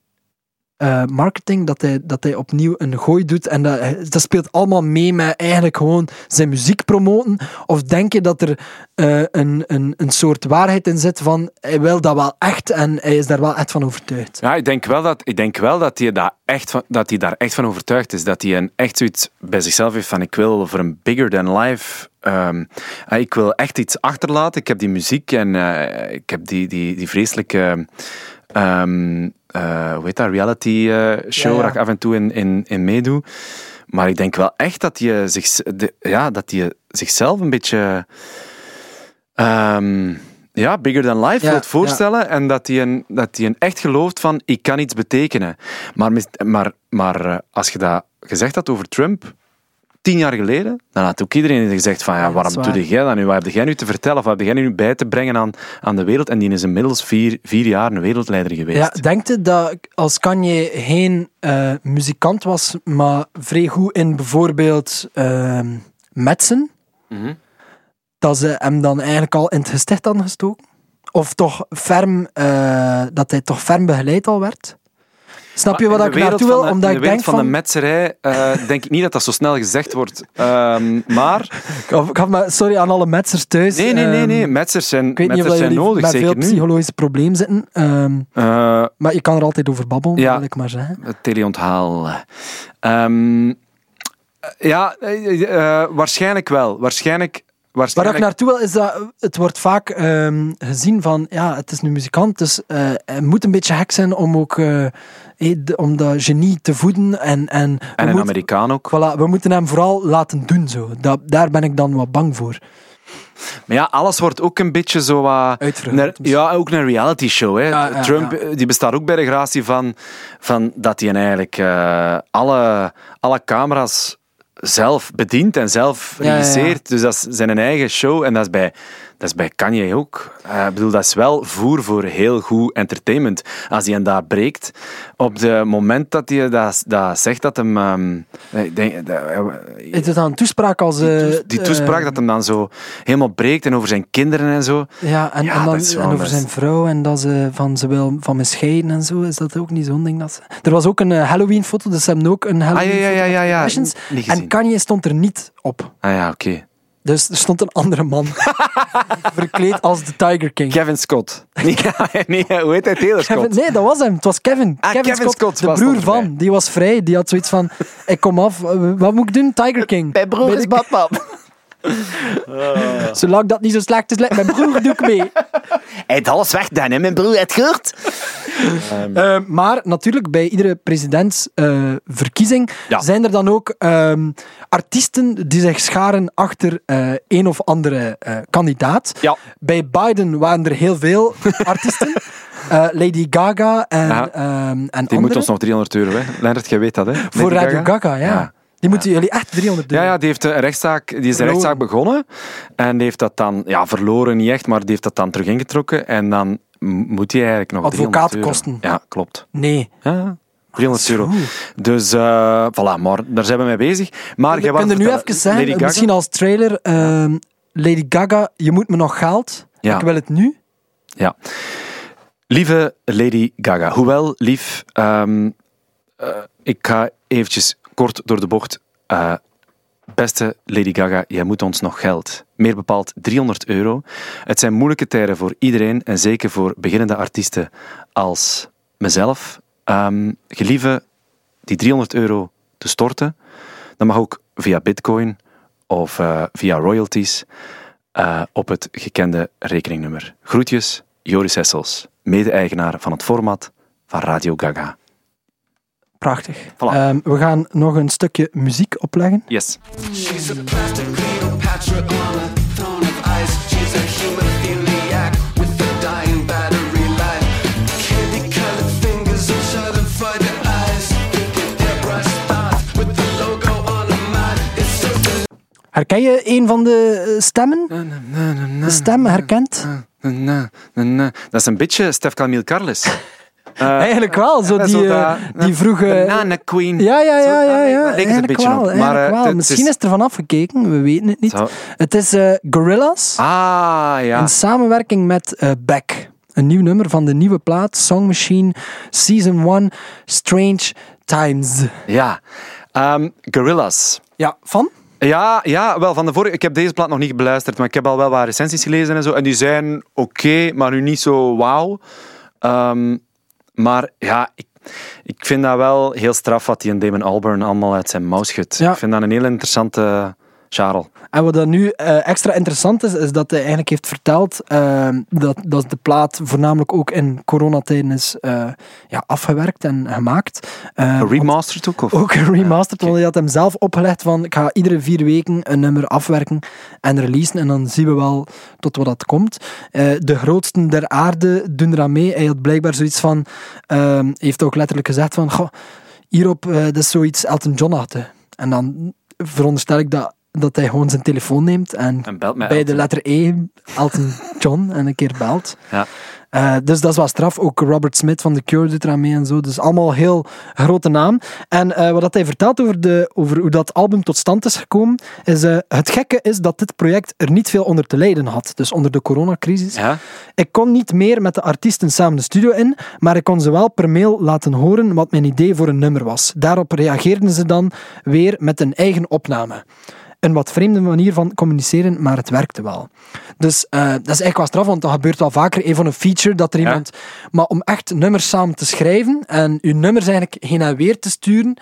eh, marketing, dat hij, dat hij opnieuw een gooi doet en dat, dat speelt allemaal mee met eigenlijk gewoon zijn muziek promoten? Of denk je dat er eh, een, een, een soort waarheid in zit van hij wil dat wel echt en hij is daar wel echt van overtuigd? Ja, ik denk wel dat, ik denk wel dat, hij daar echt van, dat hij daar echt van overtuigd is. Dat hij een, echt zoiets bij zichzelf heeft van ik wil voor een bigger than life... ehm, ah, ik wil echt iets achterlaten. Ik heb die muziek en eh, ik heb die, die, die vreselijke... ehm, eh, hoe heet dat? Reality eh, show Ja, ja. waar ik af en toe in, in, in meedoe. Maar ik denk wel echt dat hij, zich, de- ja, dat hij zichzelf een beetje... ehm, ja, bigger than life Ja, wilt voorstellen. En dat hij, een, dat hij een echt gelooft van, ik kan iets betekenen. Maar, maar, maar eh, als je dat gezegd had over Trump, tien jaar geleden, dan had ook iedereen gezegd van, ja, waarom waar. doe jij dat nu? Wat heb jij nu te vertellen? Of wat heb jij nu bij te brengen aan, aan de wereld? En die is inmiddels vier, vier jaar een wereldleider geweest. Ja, denkt je dat als Kanye geen eh, muzikant was, maar vrij goed in bijvoorbeeld ehm metsen, Mhm. dat ze hem dan eigenlijk al in het gesticht hadden gestoken? Of toch ferm, eh, dat hij toch ferm begeleid al werd? Snap je wat ik naartoe wil? de- Omdat in ik de denk wereld van, van... de metserij eh, denk ik niet dat dat zo snel gezegd wordt. Ehm, maar, Of, ik had maar, sorry aan alle metsers thuis. nee, nee, nee, Ehm, nee. Metsers zijn, Ik weet niet of zijn nodig, met veel zeker psychologische problemen zitten. ehm, Eh, maar je kan er altijd over babbelen, Ja. wil ik maar zeggen. Het teleonthaal. Ehm, ja, eh, eh, waarschijnlijk wel. Waarschijnlijk, Waar ik naartoe wil, is dat het wordt vaak ehm, gezien van, ja, het is een muzikant, dus eh, hij moet een beetje gek zijn om ook eh, de- om dat genie te voeden. En, en, En een Amerikaan ook. Voilà, we moeten hem vooral laten doen zo. Dat, daar ben ik dan wat bang voor. Maar ja, alles wordt ook een beetje zo wat... Naar- ja, ook een reality show. Hè. Ja, ja, Trump ja. die bestaat ook bij de gratie van, van dat hij eigenlijk eh, alle, alle camera's zelf bedient en zelf Ja, ja, ja. regisseert. Dus dat is zijn eigen show. En dat is bij, dat is bij Kanye ook. Eh, ik bedoel, dat is wel voer voor heel goed entertainment. Als hij hem daar breekt, op het moment dat hij dat, dat zegt dat hem... ehm, ik denk, dat- Is het dan een toespraak als... eh, die toespraak dat hem dan zo helemaal breekt en over zijn kinderen en zo. Ja, en, Ja, en, dan, dat is en over zijn vrouw en dat ze van ze wil van me scheiden en zo. Is dat ook niet zo'n ding? Dat ze... Er was ook een Halloween-foto, dus ze hebben ook een Ah, ja, Halloween-foto. ja, ja, ja, ja. En. Kanye stond er niet op. Ah ja, oké. Dus er stond een andere man. verkleed als de Tiger King. Kevin Scott. Nee, nee, hoe heet hij? Taylor Scott. Kevin, nee, dat was hem. Het was Kevin. Ah, Kevin Scott de broer van. Die was vrij. Die had zoiets van: ik kom af. Wat moet ik doen? Tiger King. Mijn broer Bij is de- Batman. Zolang dat niet zo slecht is, lijkt mijn broer doe ik mee. Hij heeft alles weg, dan, hè? Mijn broer heeft gehoord. Eh, maar natuurlijk, bij iedere presidentsverkiezing Ja. zijn er dan ook ehm, artiesten die zich scharen achter eh, een of andere eh, kandidaat. Ja. Bij Biden waren er heel veel artiesten. Eh, Lady Gaga en, Ja. ehm, en Die andere. moet ons nog 300 euro, hè? Leonard, jij weet dat, hè? Voor Lady Radio Gaga, ja. Ja. Die moeten jullie echt 300 euro. Ja, ja, die, heeft een rechtszaak, die is een rechtszaak begonnen. En die heeft dat dan, ja, verloren niet echt, maar die heeft dat dan terug ingetrokken. En dan moet hij eigenlijk nog 300 euro. Advocaatkosten. Ja, klopt. Nee. Ja, 300 euro. Dus, eh voilà, maar daar zijn we mee bezig. Maar wou kan er nu even Gaga? misschien als trailer, ehm, Lady Gaga, je moet me nog geld. Ja. Ik wil het nu. Ja. Lieve Lady Gaga, hoewel lief, ehm, eh, ik ga eventjes kort door de bocht. Eh, beste Lady Gaga, jij moet ons nog geld. Meer bepaald 300 euro. Het zijn moeilijke tijden voor iedereen en zeker voor beginnende artiesten als mezelf. Ehm gelieve die 300 euro te storten. Dat mag ook via Bitcoin of eh, via royalties eh, op het gekende rekeningnummer. Groetjes, Joris Hessels, mede-eigenaar van het format van Radio Gaga. Prachtig. Voilà. Ehm, we gaan nog een stukje muziek opleggen. Yes. She's a plastic Cleopatra on a throne of ice. She's a hemophiliac with a dying battery life. Candy colored fingers and shuttered fighter eyes. Thinking airbrush thoughts with the logo on her mind. It's so Herken je een van de eh, stemmen? De stem herkent? Dat is een beetje Stef Camille Carles. Eh, Eigenlijk wel. Zo die, eh, die vroege... Banana Queen. Ja, ja, ja, ja, ja. lijkt het een Eigenlijk beetje wel. Maar, eh, Misschien is- het ervan afgekeken, we weten het niet. Het is Gorillaz, Ah, ja. in samenwerking met Beck. Een nieuw nummer van de nieuwe plaat, Song Machine, Season 1, Strange Times. Ja. Ehm Gorillas. Ja, van? Ja, ja, wel van de vorige. Ik heb deze plaat nog niet beluisterd, maar ik heb al wel wat recensies gelezen en zo. En die zijn oké, maar nu niet zo wauw. Ehm, maar ja, ik, ik vind dat wel heel straf wat die en Damon Albarn allemaal uit zijn mouw schudt. Ja. Ik vind dat een heel interessante Charles. En wat dan nu eh, extra interessant is, is dat hij eigenlijk heeft verteld eh, dat, dat de plaat voornamelijk ook in coronatijden is eh, ja, afgewerkt en gemaakt. Remastered ook? Of? Ook een remastered, want hij had hem zelf opgelegd van ik ga iedere vier weken een nummer afwerken en releasen en dan zien we wel tot wat dat komt. De grootsten der aarde doen eraan mee. Hij had blijkbaar zoiets van, ehm, heeft ook letterlijk gezegd van, goh, hierop, dat is zoiets Elton John-achtig. En dan veronderstel ik dat, dat hij gewoon zijn telefoon neemt en bij de letter E Elton John en een keer belt. Ja. Eh, dus dat is wel straf. Ook Robert Smith van The Cure doet eraan mee en zo. Dus allemaal heel grote naam. En eh, wat dat hij vertelt over, de, over hoe dat album tot stand is gekomen, is eh, het gekke is dat dit project er niet veel onder te lijden had. Dus onder de coronacrisis. Ja? Ik kon niet meer met de artiesten samen de studio in, maar ik kon ze wel per mail laten horen wat mijn idee voor een nummer was. Daarop reageerden ze dan weer met een eigen opname. Een wat vreemde manier van communiceren, maar het werkte wel. Dus eh, dat is eigenlijk wel straf, want dat gebeurt wel vaker. Een van een feature dat er Ja. iemand. Maar om echt nummers samen te schrijven en uw nummers eigenlijk heen en weer te sturen,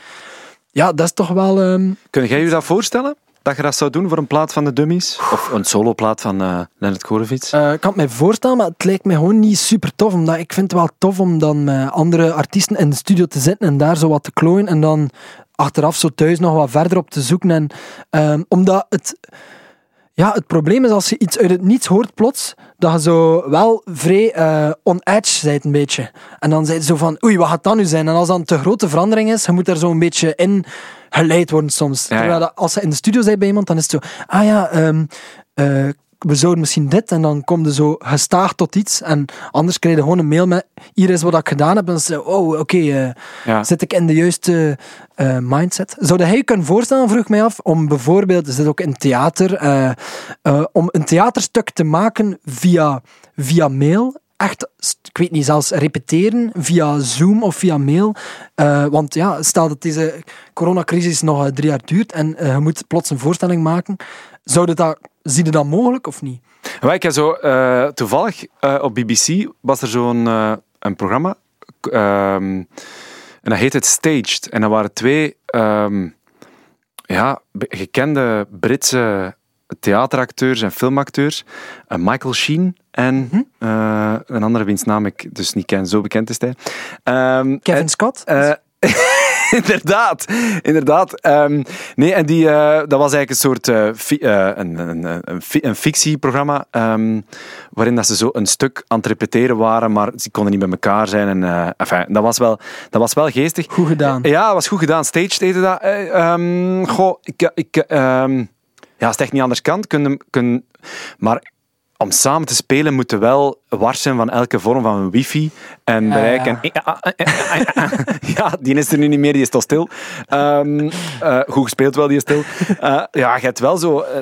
ja, dat is toch wel. ehm, Kun jij je dat voorstellen? dat je dat zou doen voor een plaat van de Dummies? Of een soloplaat van eh Leonard Korevic? Eh, ik kan het mij voorstellen, maar het lijkt mij gewoon niet super tof. Omdat ik vind het wel tof om dan met andere artiesten in de studio te zitten en daar zo wat te klooien. En dan achteraf zo thuis nog wat verder op te zoeken. En, ehm, omdat het... Ja, het probleem is als je iets uit het niets hoort plots, dat je zo wel vrij eh, on edge bent een beetje. En dan zei je zo van, oei, wat gaat dat nu zijn? En als dat een te grote verandering is, je moet er zo een beetje in geleid worden soms. Ja, ja. Terwijl als je in de studio bent bij iemand, dan is het zo, ah ja, ehm, eh, we zouden misschien dit, en dan kom je zo gestaag tot iets. En anders krijg je gewoon een mail met, hier is wat ik gedaan heb. En dan zeg oh, oké, eh, Ja. zit ik in de juiste eh, mindset? Zou hij je kunnen voorstellen, vroeg mij af, om bijvoorbeeld, er zit ook in theater, eh, om een theaterstuk te maken via, via mail, echt, ik weet niet, zelfs repeteren via Zoom of via mail. Want ja, stel dat deze coronacrisis nog drie jaar duurt en je moet plots een voorstelling maken, zou je dat, zie je dat mogelijk of niet? Ik heb zo, eh, toevallig eh, op BBC was er zo'n eh, een programma. ehm, en dat heet het Staged. En dat waren twee ehm, ja, gekende Britse theateracteurs en filmacteurs. Michael Sheen en eh, een andere wiens naam ik dus niet ken, zo bekend is hij. Ehm, Kevin en- Scott? inderdaad, inderdaad. Ehm, nee, en die, eh, dat was eigenlijk een soort eh, fi- eh, een, een, een, een, fi- een fictieprogramma ehm, waarin dat ze zo een stuk aan het repeteren waren, maar ze konden niet bij elkaar zijn. En, enfin, dat, was wel, dat was wel geestig. Goed gedaan. Ja, dat was goed gedaan. Staged heette dat. Ehm, goh, ik... ik ja, als het echt niet anders kan, kun, kun, maar om samen te spelen moeten wel wars zijn van elke vorm van wifi en bereik. ja. En, ja, die is er nu niet meer, die is toch stil. Ehm, eh, goed gespeeld wel, die is stil. Eh, ja, je hebt wel zo eh,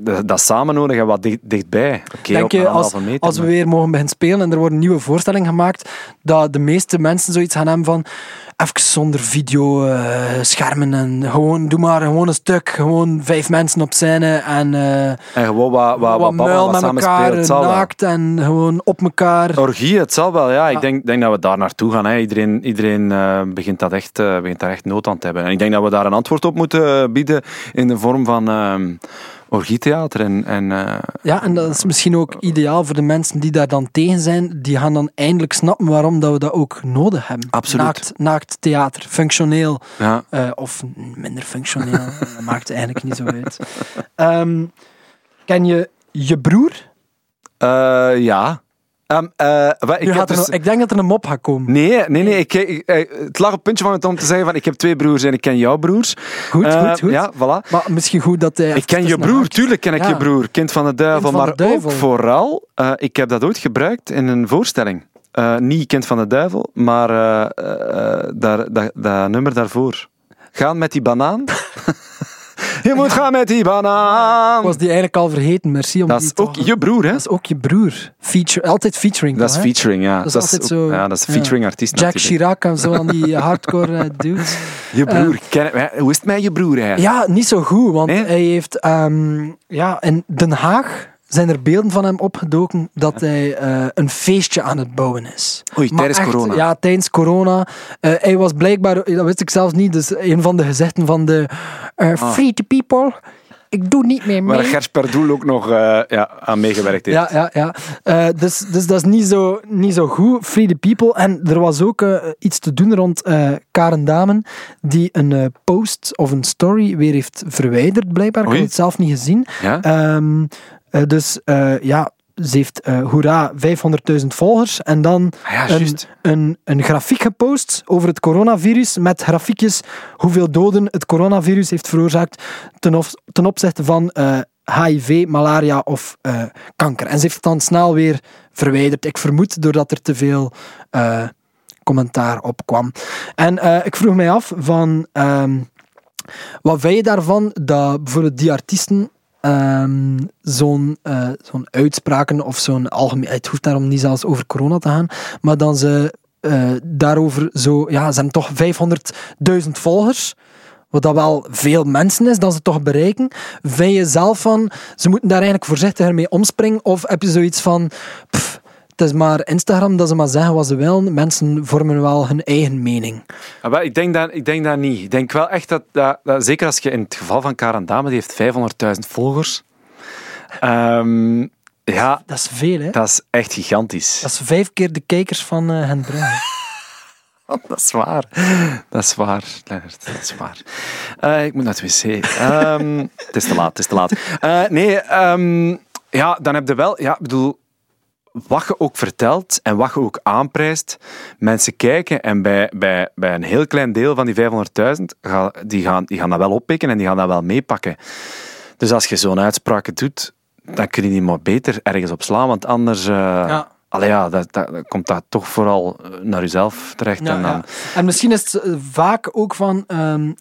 dat, dat, samen nodig en wat dicht, dichtbij. Oké, Denk op je, als, meter, als we maar- weer mogen beginnen spelen en er wordt een nieuwe voorstelling gemaakt, dat de meeste mensen zoiets gaan hebben van even zonder video, eh, schermen en gewoon, doe maar gewoon een stuk, gewoon vijf mensen op scène en eh, En gewoon wat, wat, wat, wat met samen elkaar, spelen, wel. naakt en gewoon op elkaar. Orgie, het zal wel, ja. Ja. Ik denk, denk dat we daar naartoe gaan. Hè. Iedereen, iedereen eh, begint, dat echt, begint daar echt nood aan te hebben. En ik denk dat we daar een antwoord op moeten bieden in de vorm van ehm orgietheater. En, en, eh, Ja, en dat is misschien ook ideaal voor de mensen die daar dan tegen zijn. Die gaan dan eindelijk snappen waarom dat we dat ook nodig hebben. Absoluut. Naakt, naakt theater, functioneel. ja. Eh, of minder functioneel. dat maakt eigenlijk niet zo uit. Ehm, ken je je broer? Eh, ja. Ehm, wat- ik, er dus- ik denk dat er een mop gaat komen. Nee, nee, nee. Ik, ik- eh, het lag op het puntje van mijn tong te zeggen van ik heb twee broers en ik ken jouw broers. Goed, goed, goed. Ja, voilà. Maar misschien goed dat hij... Ik ken je broer, tuurlijk ken ik Ja. je broer. Kind van de duivel. Van maar de duivel. ook vooral, eh, ik heb dat ooit gebruikt in een voorstelling. Niet Kind van de duivel, maar daar, dat, dat nummer daarvoor. Gaan met die banaan. je moet gaan met die banaan. Ik was die eigenlijk al vergeten, merci. Om Dat die is ook toch- je broer, hè? Dat is ook je broer. Feature, altijd featuring. Dat is hè? featuring, ja. Dat is altijd ook- zo- Ja, dat is ja. featuring artiest Jack natuurlijk. Chirac en zo aan die hardcore eh, dudes. Je broer. ken, hoe is het met je broer eigenlijk? Ja, niet zo goed, want Nee? hij heeft... ehm, ja, in Den Haag zijn er beelden van hem opgedoken dat hij eh, een feestje aan het bouwen is. Oei, Maar tijdens echt, corona. Ja, tijdens corona. Eh, hij was blijkbaar, dat wist ik zelfs niet, dus een van de gezichten van de eh, Free to People. Ik doe niet meer mee. Waar Gers Perdoel ook nog eh, ja, aan meegewerkt heeft. Ja, ja, ja. Eh, dus, dus dat is niet zo, niet zo goed. Free the people. En er was ook iets te doen rond Karen Damen, die een post of een story weer heeft verwijderd, blijkbaar. Ik heb het zelf niet gezien. Ja? Ehm, eh, dus ja, ze heeft, eh hoera, 500.000 volgers. En dan Ah ja, een, een, een grafiek gepost over het coronavirus met grafiekjes hoeveel doden het coronavirus heeft veroorzaakt ten, of, ten opzichte van eh, HIV, malaria of eh, kanker. En ze heeft het dan snel weer verwijderd. Ik vermoed doordat er te veel eh, commentaar op kwam. En eh, ik vroeg mij af van... ehm, wat vind je daarvan dat bijvoorbeeld die artiesten ehm, zo'n eh, zo'n uitspraken of zo'n algemeen... Het hoeft daarom niet zelfs over corona te gaan, maar dan ze eh, daarover zo... Ja, ze hebben toch 500.000 volgers, wat dat wel veel mensen is, dat ze toch bereiken. Vind je zelf van, ze moeten daar eigenlijk voorzichtiger mee omspringen? Of heb je zoiets van... Het is maar Instagram dat ze maar zeggen wat ze willen. Mensen vormen wel hun eigen mening. Ah, ik, denk dat, ik denk niet. Ik denk wel echt dat, dat, dat- zeker als je in het geval van Karen Dame, die heeft 500.000 volgers. Ehm, ja, Dat is veel, hè? dat is echt gigantisch. Dat is vijf keer de kijkers van eh Hen Brugge. Dat is waar. Dat is waar, Leonard. Dat is waar. Eh, ik moet naar het wc. Ehm, het is te laat, het is te laat. Eh, nee, ehm, ja, dan heb je wel... Ja, ik bedoel, wat je ook vertelt en wat je ook aanprijst, mensen kijken en bij, bij, bij een heel klein deel van die 500.000, ga- die gaan, die gaan dat wel oppikken en die gaan dat wel meepakken. Dus als je zo'n uitspraak doet, dan kun je die maar beter ergens op slaan, want anders... eh, Ja. Allee, ja, dat, dat, komt dat toch vooral eh, naar jezelf terecht. Ja, en dan, ja. En misschien is het eh, vaak ook van, ehm,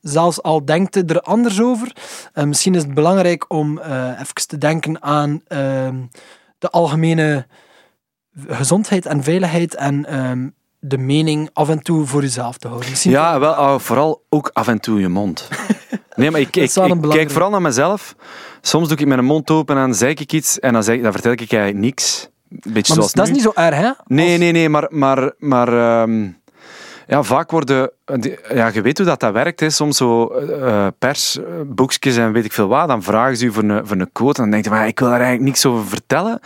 zelfs al denkt je er anders over, misschien is het belangrijk om even te denken aan ehm, de algemene gezondheid en veiligheid en ehm, de mening af en toe voor jezelf te houden. Misschien Ja, wel, oh, vooral ook af en toe je mond. Nee, maar ik, ik, kijk vooral naar mezelf. Soms doe ik mijn mond open en dan zeg ik iets en dan, zeg, dan vertel ik eigenlijk niks. Beetje Maar zoals dat is niet zo erg, hè? Nee, Als- nee, nee, maar, maar, maar ehm, ja, vaak worden... Ja, je weet hoe dat, dat werkt. Hè. Soms zo eh persboekjes en weet ik veel wat. Dan vragen ze u voor een, voor een quote en dan denk je, maar ik wil daar eigenlijk niks over vertellen.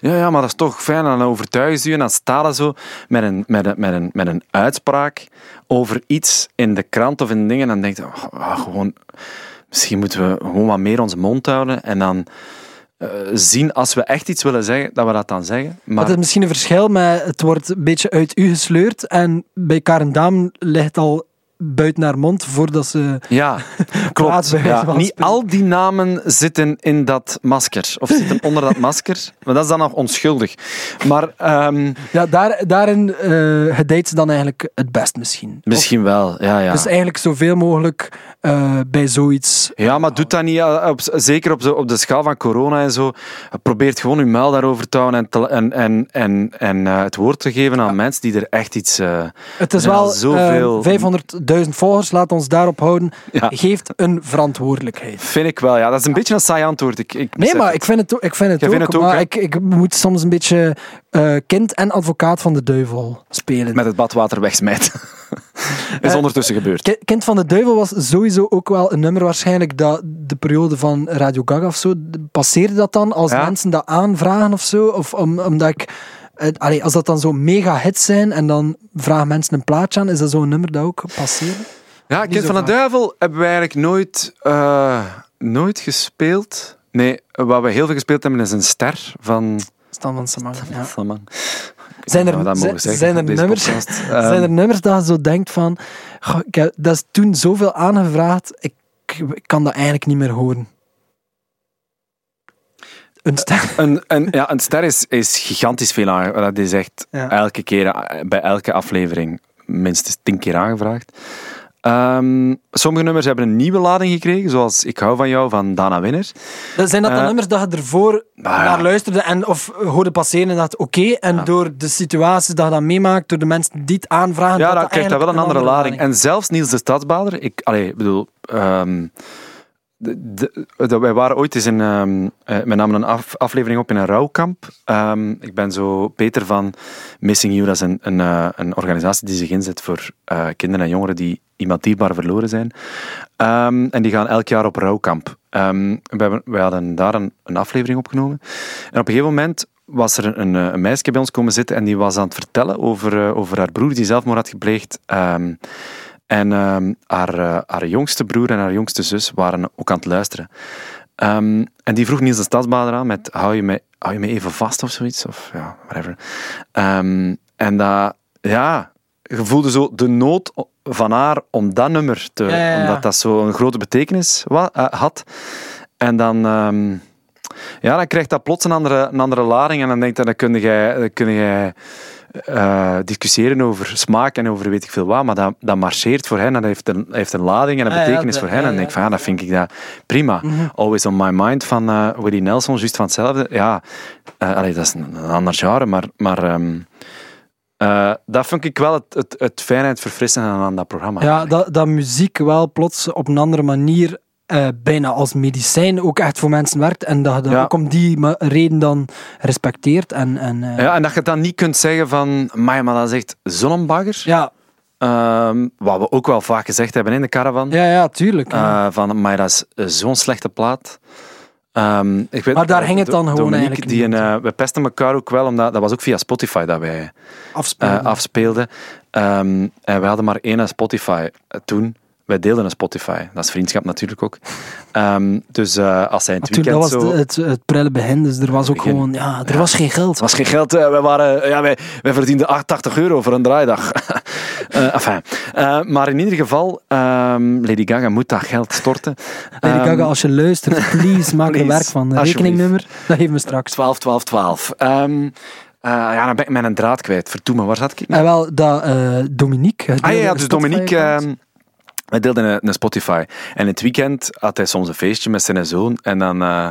Ja, ja, maar dat is toch fijn. Dan overtuigen ze u en dan staan ze zo met een, met, een, met, een, met een uitspraak over iets in de krant of in dingen. En dan denk je, oh, ah, gewoon... Misschien moeten we gewoon wat meer onze mond houden en dan eh, zien als we echt iets willen zeggen, dat we dat dan zeggen. Maar Maar het is misschien een verschil met het wordt een beetje uit u gesleurd en bij Karen Dam ligt al buiten naar mond voordat ze. Ja, klopt. Ja. Niet al die namen zitten in dat masker. Of zitten onder dat masker. Maar dat is dan nog onschuldig. Maar. Ehm, ja, daar, daarin uh, ze dan eigenlijk het best misschien. Misschien wel, ja, ja. Dus eigenlijk zoveel mogelijk eh, bij zoiets. Ja, maar doet dat niet. Eh, op, zeker op de, op de schaal van corona en zo. Probeert gewoon uw muil daarover te houden en, en, en, en, het woord te geven aan mensen die er echt iets. het is wel zoveel... 500 duizend volgers, laat ons daarop houden, geeft een verantwoordelijkheid. Vind ik wel, ja. Dat is een beetje een saai antwoord. Ik, ik nee, maar ik vind het, ik vind het ook. vind het maar ik, ik moet soms een beetje eh, kind en advocaat van de duivel spelen. Met het badwater wegsmijten. is eh, ondertussen gebeurd. Kind van de Duivel was sowieso ook wel een nummer waarschijnlijk dat de periode van Radio Gaga of zo passeerde dat dan als mensen dat aanvragen of zo. Of om, omdat ik allee, als dat dan zo mega hits zijn en dan vragen mensen een plaatje aan, is dat zo'n nummer dat ook passeerde? Ja, Niet Kind van de. Duivel hebben we eigenlijk nooit, eh, nooit gespeeld. Nee, wat we heel veel gespeeld hebben is een ster van Stan van Samang. Ja. Salman. Zijn er, dat zijn, mogen zeggen zijn er nummers, podcast. zijn er Ehm, nummers dat je zo denkt van, goh, ik heb- dat is toen zoveel aangevraagd, ik, ik kan dat eigenlijk niet meer horen. Een ster. Een, een, ja, een ster is, is gigantisch veel aangevraagd. Dat is echt Ja. elke keer, eh, bij elke aflevering, minstens tien keer aangevraagd. Ehm, sommige nummers hebben een nieuwe lading gekregen, zoals Ik hou van jou van Dana Winner. Dat Zijn dat dan Eh, nummers dat je ervoor ja. naar luisterde en of hoorde passeren en dacht oké, en door de situaties dat je dat meemaakt, door de mensen die het aanvragen, Ja, dat krijgt dat wel een andere lading. En zelfs Niels de Stadsbader, ik allee, ik bedoel, ehm, de- wij waren ooit eens in, ehm, eh, we namen een af- aflevering op in een rouwkamp. Ehm, ik ben zo Peter van Missing You, dat is een, een, eh, organisatie die zich inzet voor eh, kinderen en jongeren die iemand dierbaar verloren zijn. Ehm, en die gaan elk jaar op rouwkamp. We, we hadden daar een, een aflevering opgenomen. En op een gegeven moment was er een, een, meisje bij ons komen zitten en die was aan het vertellen over, eh, over haar broer die zelfmoord had gepleegd. En ehm, haar, eh, haar jongste broer en haar jongste zus waren ook aan het luisteren. Ehm, en die vroeg Niels de Stadsbader aan met hou je, me, hou je me even vast of zoiets? Of ja, whatever. Ehm, en dat, ja, je voelde zo de nood van haar om dat nummer te... Ja, ja, ja. Omdat dat zo een grote betekenis eh, had. En dan... ehm, ja, dan krijgt dat plots een andere, een andere lading en dan denk je, dan kun jij, dan kun jij eh, discussiëren over smaak en over weet ik veel wat, maar dat, dat marcheert voor hen en dat heeft een, heeft een lading en een Ah, betekenis voor hen. ja, en dan denk ik van, ja, dat vind ik dat prima. Always on my mind van eh Willie Nelson, juist van hetzelfde. Ja, allee, dat is een, een ander genre, maar, maar ehm, eh, dat vind ik wel het, het, het fijne en het verfrissende aan dat programma. Ja, dat, dat muziek wel plots op een andere manier eh, bijna als medicijn ook echt voor mensen werkt. En dat je dat Ja. ook om die reden dan respecteert. En, en, eh, Ja, en dat je dan niet kunt zeggen van, maar, maar dat is echt ja, Ehm, wat we ook wel vaak gezegd hebben in de caravan. ja, ja, tuurlijk. ja. Eh, van, maar dat is zo'n slechte plaat. Ehm, ik weet, Maar daar ging het dan gewoon Dominique, eigenlijk die niet een, we pesten elkaar ook wel, omdat dat was ook via Spotify dat wij afspeelden. Ehm, en we hadden maar één Spotify toen. Wij deelden een Spotify. Dat is vriendschap natuurlijk ook. Ehm, dus eh, als zij in het dat weekend was zo... de- het, het prille begin, dus er was ook Begin. gewoon, ja, er Ja. was geen geld. Het was geen geld. eh, wij, waren, ja, wij, wij verdienden 88 euro voor een draaidag. Enfin. Eh, maar in ieder geval, ehm, Lady Gaga moet dat geld storten. Lady Ehm, Gaga, als je luistert, please, maak er werk van. Een rekeningnummer, dat geven we straks. 12, 12, 12. Ehm, eh, ja, dan ben ik mijn draad kwijt. Vertoe me, waar zat ik? En wel, dat Dominique... Ah ja, een dus Dominique. Wij deelden een, Spotify. En in het weekend had hij soms een feestje met zijn zoon. En dan, eh,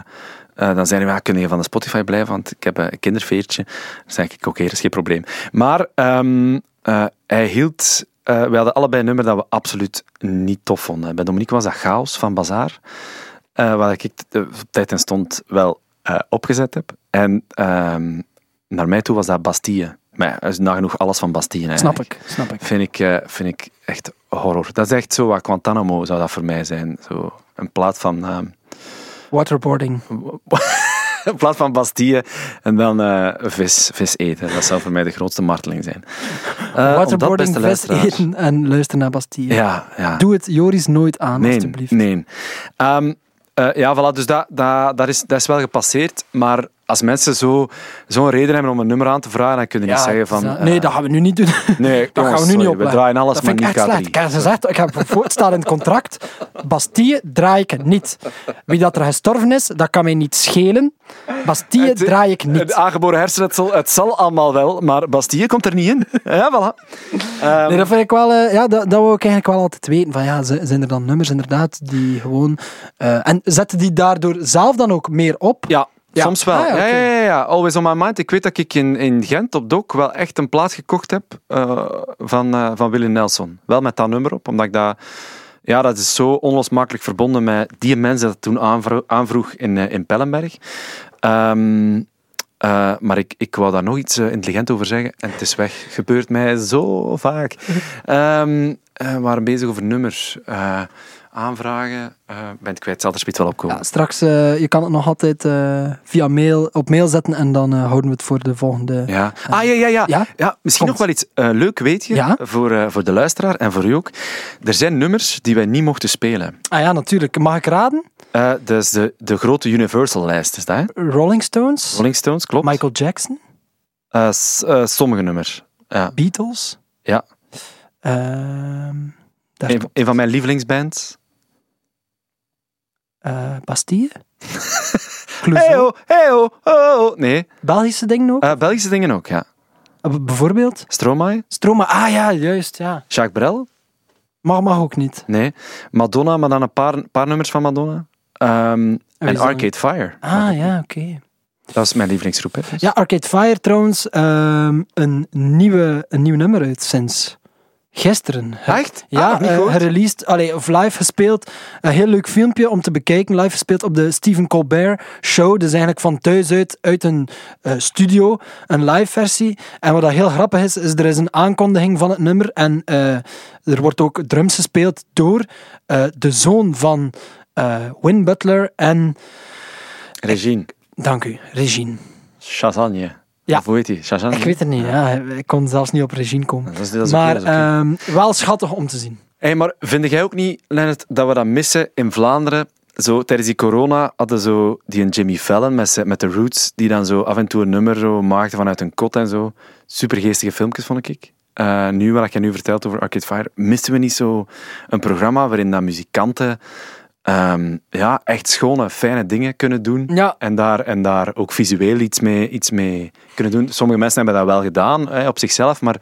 dan zeiden we, ja, kun je van de Spotify blijven? Want ik heb een kinderfeertje. Dan zeg ik, oké, dat is geen probleem. Maar ehm, eh, hij hield... we hadden allebei een nummer dat we absoluut niet tof vonden. Bij Dominique was dat Chaos van Bazaar. waar ik op tijd en stond wel opgezet heb. En ehm, naar mij toe was dat Bastille. Maar ja, nagenoeg alles van Bastille Snap ik, snap ik. vind ik, vind ik echt horror. Dat is echt zo wat Guantanamo zou dat voor mij zijn. Zo een plaat van, ehm, Waterboarding. een plaat van Bastille en dan eh, vis, vis eten. Dat zou voor mij de grootste marteling zijn. Eh, omdat, Waterboarding, vis eten en luisteren naar Bastille. Ja, ja. Doe het Joris nooit aan, nee, alstublieft. nee. Ehm, eh, ja, voilà, dus dat, dat, dat, is, dat is wel gepasseerd. Maar als mensen zo- zo'n reden hebben om een nummer aan te vragen, dan kunnen die niet zeggen van... nee, dat gaan we nu niet doen. nee, Dat jongens, gaan we nu niet opleggen. We draaien alles, dat maar vind ik niet echt K3. slecht. Ik heb gezegd, ik heb het in het contract. Bastille draai ik niet. Wie dat er gestorven is, dat kan mij niet schelen. Bastille Het- draai ik Het niet. aangeboren hersenletsel, het zal allemaal wel, maar Bastille komt er niet in. Ja, voilà. Ehm, Nee, dat vind ik wel, eh, ja, dat, dat wou ik eigenlijk wel altijd weten. Van, ja, zijn er dan nummers inderdaad die gewoon... eh, en zetten die daardoor zelf dan ook meer op? ja, Ja. soms wel. Ah, ja, ja, ja, ja, ja. Always on my mind. Ik weet dat ik in, in Gent op Dok wel echt een plaat gekocht heb eh, van, eh, van Willie Nelson. Wel met dat nummer op, omdat ik dat... Ja, dat is zo onlosmakelijk verbonden met die mensen dat toen aanvro- aanvroeg in, eh, in Pellenberg. Ehm, eh, maar ik, ik wou daar nog iets eh, intelligent over zeggen en het is weg. Gebeurt mij zo vaak. Eh, we waren bezig over nummers. Aanvragen. ben het kwijt, zal er spits wel opkomen. Ja, straks, eh, je kan het nog altijd eh, via mail op mail zetten en dan houden we het voor de volgende... Ja. Ah, ja, ja, ja. Ja? ja? misschien Komt. nog wel iets leuk, weet je, Ja? voor, voor de luisteraar en voor u ook. Er zijn nummers die wij niet mochten spelen. Ah ja, natuurlijk. Mag ik raden? Dat is de, de grote Universal-lijst, is dat, hè? Rolling Stones? Rolling Stones, klopt. Michael Jackson? Sommige nummers. Ja. Beatles? Ja. Ehm, Een, een van mijn lievelingsbands. Eh, Bastille? Clouseau? Hey, oh, oh, oh, oh. Nee, Belgische dingen ook? Eh, Belgische dingen ook, ja. Eh, bijvoorbeeld? Stromae, Stroma? Ah ja, juist, ja. Jacques Brel, Mag, mag ook niet. nee. Madonna, maar dan een paar, paar nummers van Madonna. Ehm, is en? Arcade Fire. Ah ja, oké. Dat is mijn lievelingsgroep, hè. dus. Ja, Arcade Fire trouwens, ehm, een, nieuwe, een nieuw nummer uit sinds gisteren. Echt? Ja, Ah, allee, of live gespeeld. Een heel leuk filmpje om te bekijken. Live gespeeld op de Stephen Colbert Show. Dus eigenlijk van thuis uit, uit een eh, studio. Een live versie. En wat dat heel grappig is, is er is een aankondiging van het nummer. En eh, er wordt ook drums gespeeld door eh, de zoon van eh, Win Butler en... Regine. Dank u, Regine. Chazagne. Ja. Of hoe heet die? Ik weet het niet, ja. ik kon zelfs niet op Regine komen. Dat is, dat is oké, maar ehm, wel schattig om te zien. Hey, maar vind jij ook niet, Lennart, dat we dat missen in Vlaanderen? Zo, tijdens die corona hadden zo die een Jimmy Fallon met, met de Roots, die dan zo af en toe een nummer zo maakte vanuit een kot en zo. Supergeestige filmpjes, vond ik. Eh, nu, wat je nu vertelt over Arcade Fire, misten we niet zo een programma waarin dat muzikanten ehm, ja, echt schone, fijne dingen kunnen doen. Ja. En daar, en daar ook visueel iets mee, iets mee kunnen doen. Sommige mensen hebben dat wel gedaan hè, op zichzelf, maar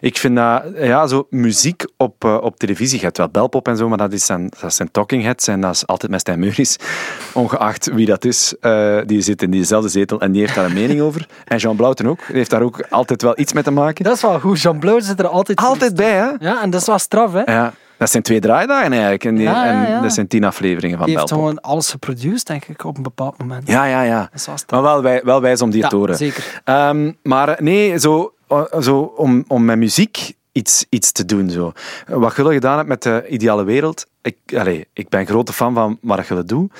ik vind dat, ja, zo muziek op, eh, op televisie, je hebt wel belpop en zo, maar dat, is zijn, dat zijn talking heads en dat is altijd met Stijn Meuris, ongeacht wie dat is. eh, die zit in diezelfde zetel en die heeft daar een mening over. En Jean Blouten ook, die heeft daar ook altijd wel iets mee te maken. Dat is wel goed. Jean Blauw zit er altijd... Altijd bij, hè? Ja, en dat is wel straf, hè? Ja. Dat zijn twee draaidagen eigenlijk. En, die, Ja, ja, en dat zijn tien afleveringen van Die heeft Belpop. gewoon alles geproduceerd, denk ik, op een bepaald moment. Ja, ja, ja. Maar wel, wij, wel wijs om die Ja, te horen. zeker. Ehm, maar nee, zo, eh, zo om, om met muziek iets, iets te doen. Zo. Wat Gulle gedaan hebt met de ideale wereld. Ik, allee, ik ben grote fan van wat Gulle doet.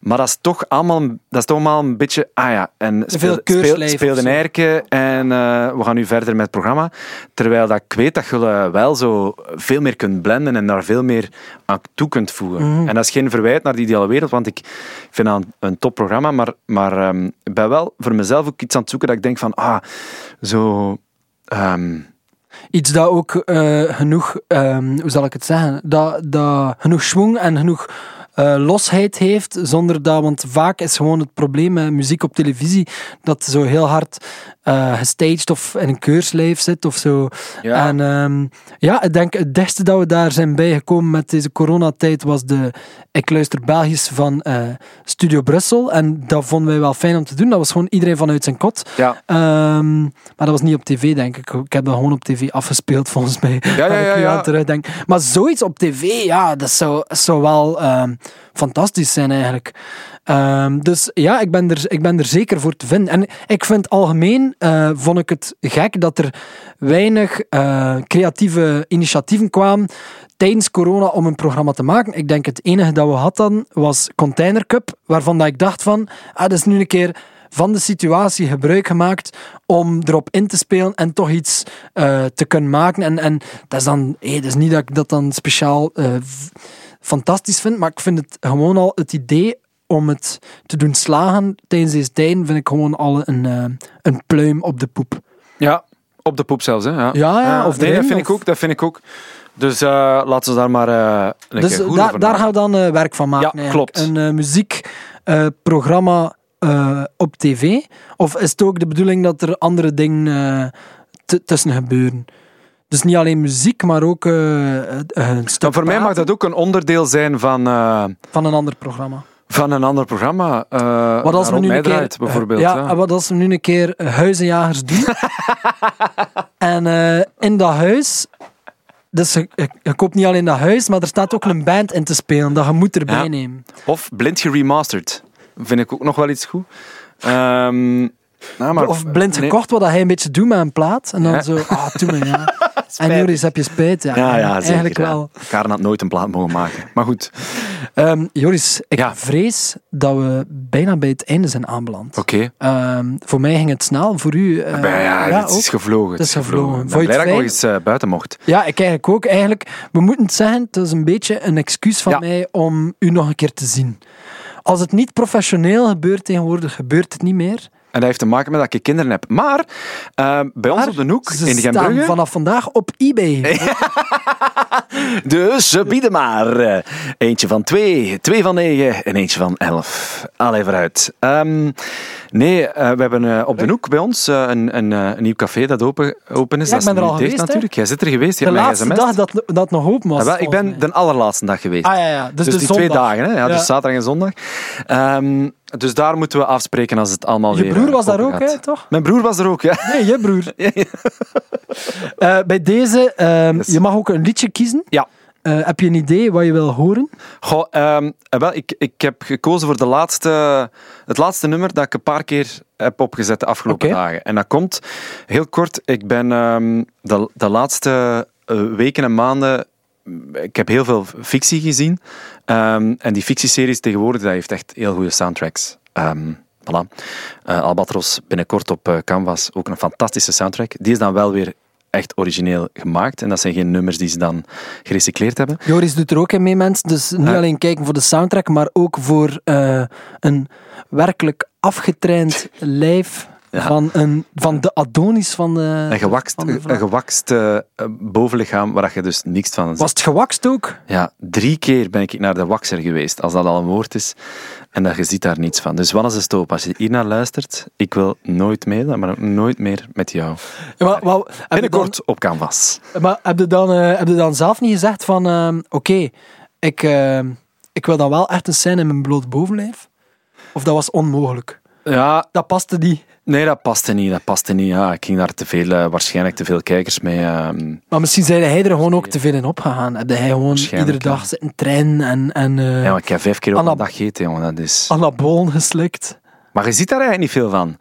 Maar dat is toch allemaal, dat is toch allemaal een beetje... Ah ja, en speel, speel, speel de. Nijrke en eh, we gaan nu verder met het programma. Terwijl dat ik weet dat Gulle wel zo veel meer kunt blenden en daar veel meer aan toe kunt voegen. Mhm. En dat is geen verwijt naar de ideale wereld, want ik vind dat een, een topprogramma, maar, maar ehm, ik ben wel voor mezelf ook iets aan het zoeken dat ik denk van, ah, zo... ehm, Iets dat ook eh, genoeg, ehm, hoe zal ik het zeggen, dat, dat genoeg schwung en genoeg eh, losheid heeft, zonder dat, want vaak is gewoon het probleem met muziek op televisie, dat zo heel hard eh gestaged of in een keurslijf zit of zo. Ja. En ehm, ja, ik denk het dichtste dat we daar zijn bijgekomen met deze coronatijd was de Ik luister Belgisch van eh, Studio Brussel. En dat vonden wij wel fijn om te doen. Dat was gewoon iedereen vanuit zijn kot. ja. Ehm, maar dat was niet op tv, denk ik. Ik heb dat gewoon op tv afgespeeld, volgens mij. ja, ja, ik nu ja. terugdenk. Maar zoiets op tv, ja, dat zou, zou wel ehm, fantastisch zijn eigenlijk. Ehm, dus ja, ik ben, er, ik ben er zeker voor te vinden. En ik vind algemeen, eh, vond ik het gek dat er weinig eh, creatieve initiatieven kwamen tijdens corona om een programma te maken. Ik denk het enige dat we hadden was Container Cup, waarvan dat ik dacht van, ah, dat is nu een keer van de situatie gebruik gemaakt om erop in te spelen en toch iets eh, te kunnen maken. En, en dat is dan, hey, dat is niet dat ik dat dan speciaal fantastisch vind, maar ik vind het gewoon al het idee om het te doen slagen tijdens deze tijden, vind ik gewoon al een, eh, een pluim op de poep. Ja, op de poep zelfs. Hè? Ja, Ja, ja, of nee, dat vind of- ik ook. Dat vind ik ook. Dus eh, laten we daar maar eh een Dus keer goed daar, daar nadenken. gaan we dan werk van maken. Ja, klopt. Een muziekprogramma op tv. Of is het ook de bedoeling dat er andere dingen tussen gebeuren? Dus niet alleen muziek, maar ook eh, eh, een stuk voor mij mag dat ook een onderdeel zijn van, eh, van een ander programma. van een ander programma. Wat als we nu een keer, draait, bijvoorbeeld. ja, wat als we nu een keer huizenjagers doen? en in dat huis, dus je, je, je koopt niet alleen dat huis, maar er staat ook een band in te spelen dat je moet erbij Ja. nemen. Of blind geremasterd. Vind ik ook nog wel iets goed. Ehm, nou, maar, of blind gekocht, wat hij een beetje doet met een plaat. En dan Ja. zo, ah, me, ja. en Joris, heb je spijt? Ja, Ja, ja, zeker. eigenlijk wel. Karen had nooit een plaat mogen maken. Maar goed, Ehm, Joris, ik vrees dat we bijna bij het einde zijn aanbeland. oké. Ehm, voor mij ging het snel, voor u eh, Maar ja, het is gevlogen. Het is gevlogen. Vond blij het dat ik nog eens eh, buiten mocht. Ja, ik eigenlijk ook. Eigenlijk, we moeten het zeggen, het is een beetje een excuus van mij om u nog een keer te zien. Als het niet professioneel gebeurt tegenwoordig, gebeurt het niet meer. En dat heeft te maken met dat ik kinderen heb. Maar eh, bij ons op de hoek, in de staan Gembrugge... vanaf vandaag op eBay. Dus ze bieden maar. eh, Eentje van twee, twee van negen en eentje van elf. Allee, vooruit. Ehm, nee, eh, we hebben eh, op de hoek bij ons eh, een, een, een nieuw café dat open, open is. Ja, dat ik ben er al geweest, natuurlijk. Jij zit er geweest, je De mij laatste dag dat, dat nog open was. Ah, wel, ik ben de allerlaatste dag geweest. Ah ja, ja. Dus, Dus, de die twee dagen, hè? Ja, Ja. dus zaterdag en zondag. Ehm, dus daar moeten we afspreken als het allemaal Je weer broer eh, was daar ook, hè, toch? Mijn broer was er ook, ja. Nee, je broer. Bij deze, ehm, je mag ook een liedje kiezen. Ja. Eh, heb je een idee wat je wil horen? Goh, ehm, eh, wel, ik, ik heb gekozen voor de laatste, het laatste nummer dat ik een paar keer heb opgezet de afgelopen dagen. En dat komt, heel kort, ik ben ehm, de, de laatste eh, weken en maanden ik heb heel veel fictie gezien. Ehm, en die fictieseries tegenwoordig, dat heeft echt heel goede soundtracks. Ehm voilà. Albatros binnenkort op Canvas, ook een fantastische soundtrack. Die is dan wel weer echt origineel gemaakt. En dat zijn geen nummers die ze dan gerecycleerd hebben. Joris doet er ook in mee, mensen. Dus niet Ja. alleen kijken voor de soundtrack, maar ook voor eh, een werkelijk afgetraind lijf Ja. van, een, van de Adonis van de. Een gewakst, van de een gewakst eh, bovenlichaam waar je dus niks van ziet. Was het gewakst ook? Ja, drie keer ben ik naar de wakser geweest, als dat al een woord is. En dat je ziet daar niets van. Dus wat is de stoop? Als je hier naar luistert, ik wil nooit meer, maar nooit meer met jou. Ja, maar, je dan, Binnenkort op canvas. maar heb, je dan, eh, heb je dan zelf niet gezegd van... ehm, Oké, ik, ik wil dan wel echt een scène in mijn bloot bovenlijf? Of dat was onmogelijk? Ja, Dat paste niet. Nee, dat paste niet. Dat paste niet. Ja, ik ging daar te veel, eh, waarschijnlijk te veel kijkers mee. ehm, Maar misschien zei hij er gewoon ook te veel in opgegaan. Heb hij gewoon iedere dag zitten trainen en, en eh, ja, maar ik heb vijf keer op een dag gegeten, jongen. Dat is... anabolen geslikt. Maar je ziet daar eigenlijk niet veel van.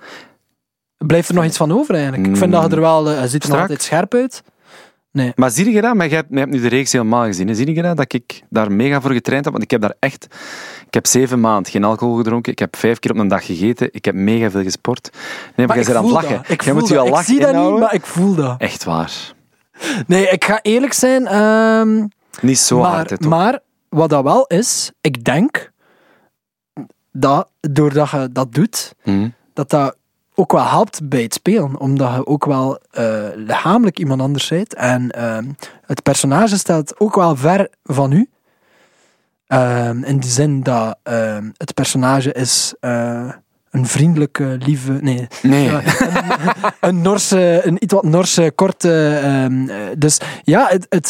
Blijft er nog iets van over eigenlijk? Ik vind dat je er wel... eh, je ziet er nog altijd scherp uit. Nee. Maar zie je dat? Maar je hebt, je hebt nu de reeks helemaal gezien. hè. Zie je dat? Dat ik daar mega voor getraind heb? Want ik heb daar echt... Ik heb zeven maanden geen alcohol gedronken. Ik heb vijf keer op een dag gegeten. Ik heb mega veel gesport. Nee, maar, jij bent aan het lachen. dat. Ik jij moet je dat. al Ik lachen zie dat niet, maar ik voel dat. Echt waar. Nee, ik ga eerlijk zijn. ehm, Niet zo maar, hard, hè, toch? maar wat dat wel is, ik denk dat doordat je dat doet, Hm. dat dat ook wel helpt bij het spelen. Omdat je ook wel eh, lichamelijk iemand anders bent. En ehm, het personage staat ook wel ver van u. Ehm, in de zin dat ehm, het personage is eh, een vriendelijke, lieve... Nee, Nee. een, een Norse, een iets wat Norse, korte... eh, dus ja, het, het,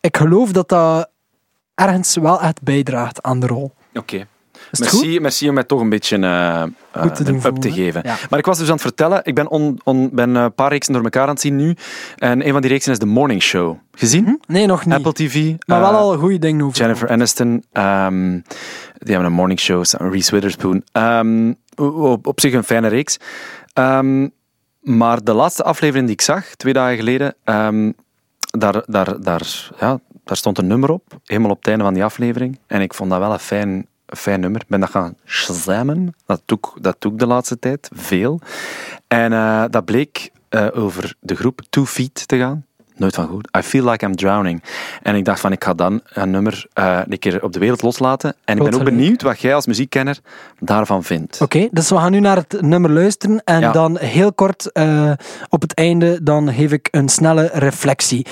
ik geloof dat dat ergens wel echt bijdraagt aan de rol. Oké. Merci, merci om mij toch een beetje eh, eh, te een up te voelen, geven. Ja. Maar ik was dus aan het vertellen, ik ben, on, on, ben eh, een paar reeksen door elkaar aan het zien nu. En een van die reeksen is The Morning Show. Gezien? Nee, nog niet. Apple TV. maar wel al goede dingen over. Jennifer Aniston. ehm, die hebben een morning show. Reese Witherspoon. Ehm, op, op zich een fijne reeks. Ehm, maar de laatste aflevering die ik zag, twee dagen geleden, daar, daar, daar, ja, daar stond een nummer op. Helemaal op het einde van die aflevering. En ik vond dat wel een fijn, een fijn nummer. Ik ben dat gaan shazammen. Dat doe, ik, dat doe ik de laatste tijd. Veel. En eh, dat bleek eh, over de groep Two Feet te gaan. Nooit van goed. I feel like I'm drowning. En ik dacht van, ik ga dan een nummer eh, een keer op de wereld loslaten. En ik ben ook benieuwd wat jij als muziekkenner daarvan vindt. Oké, dus we gaan nu naar het nummer luisteren en Ja. dan heel kort op het einde dan geef ik een snelle reflectie.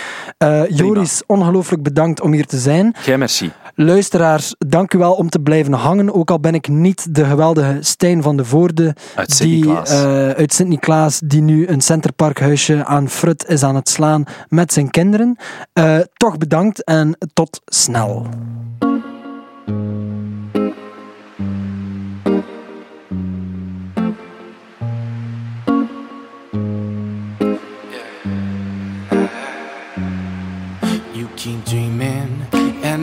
Joris, ongelooflijk bedankt om hier te zijn. Jij merci. Luisteraars, dank u wel om te blijven hangen. Ook al ben ik niet de geweldige Stijn van de Voorde Uit die, Sint-Niklaas. eh, uit Sint-Niklaas, die nu een centerparkhuisje aan Frut is aan het slaan met zijn kinderen. Eh, toch bedankt en tot snel.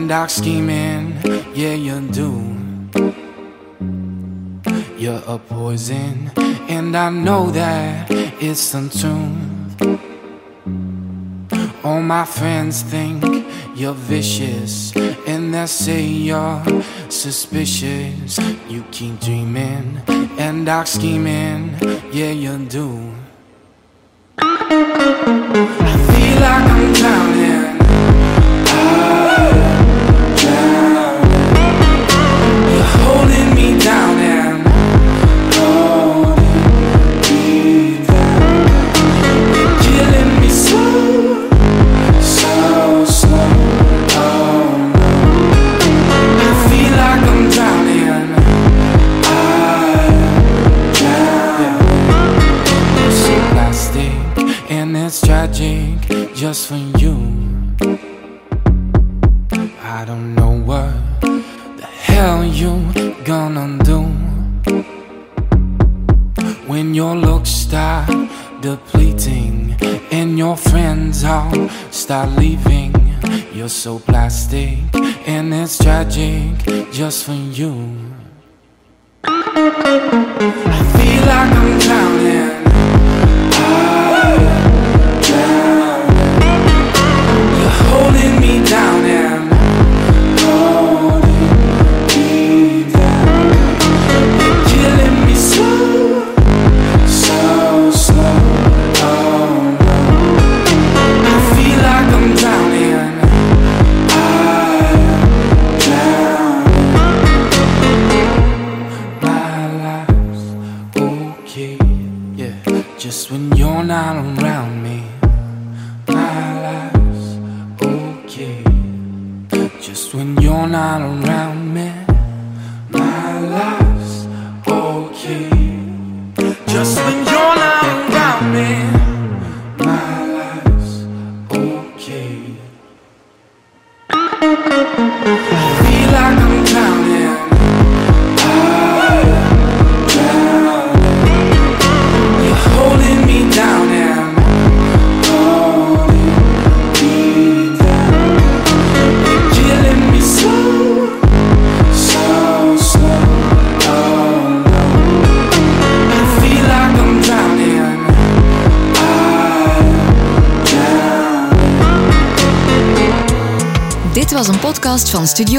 Dark scheming, yeah, you do. You're a poison, and I know that it's untuned. All my friends think you're vicious, and they say you're suspicious. You keep dreaming and dark scheming, yeah, you do. I feel like I'm drowning.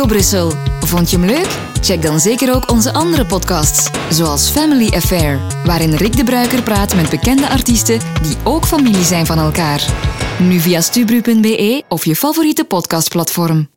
Brussel. Vond je hem leuk? Check dan zeker ook onze andere podcasts, zoals Family Affair, waarin Rick de Bruiker praat met bekende artiesten die ook familie zijn van elkaar. Nu via stubru.be of je favoriete podcastplatform.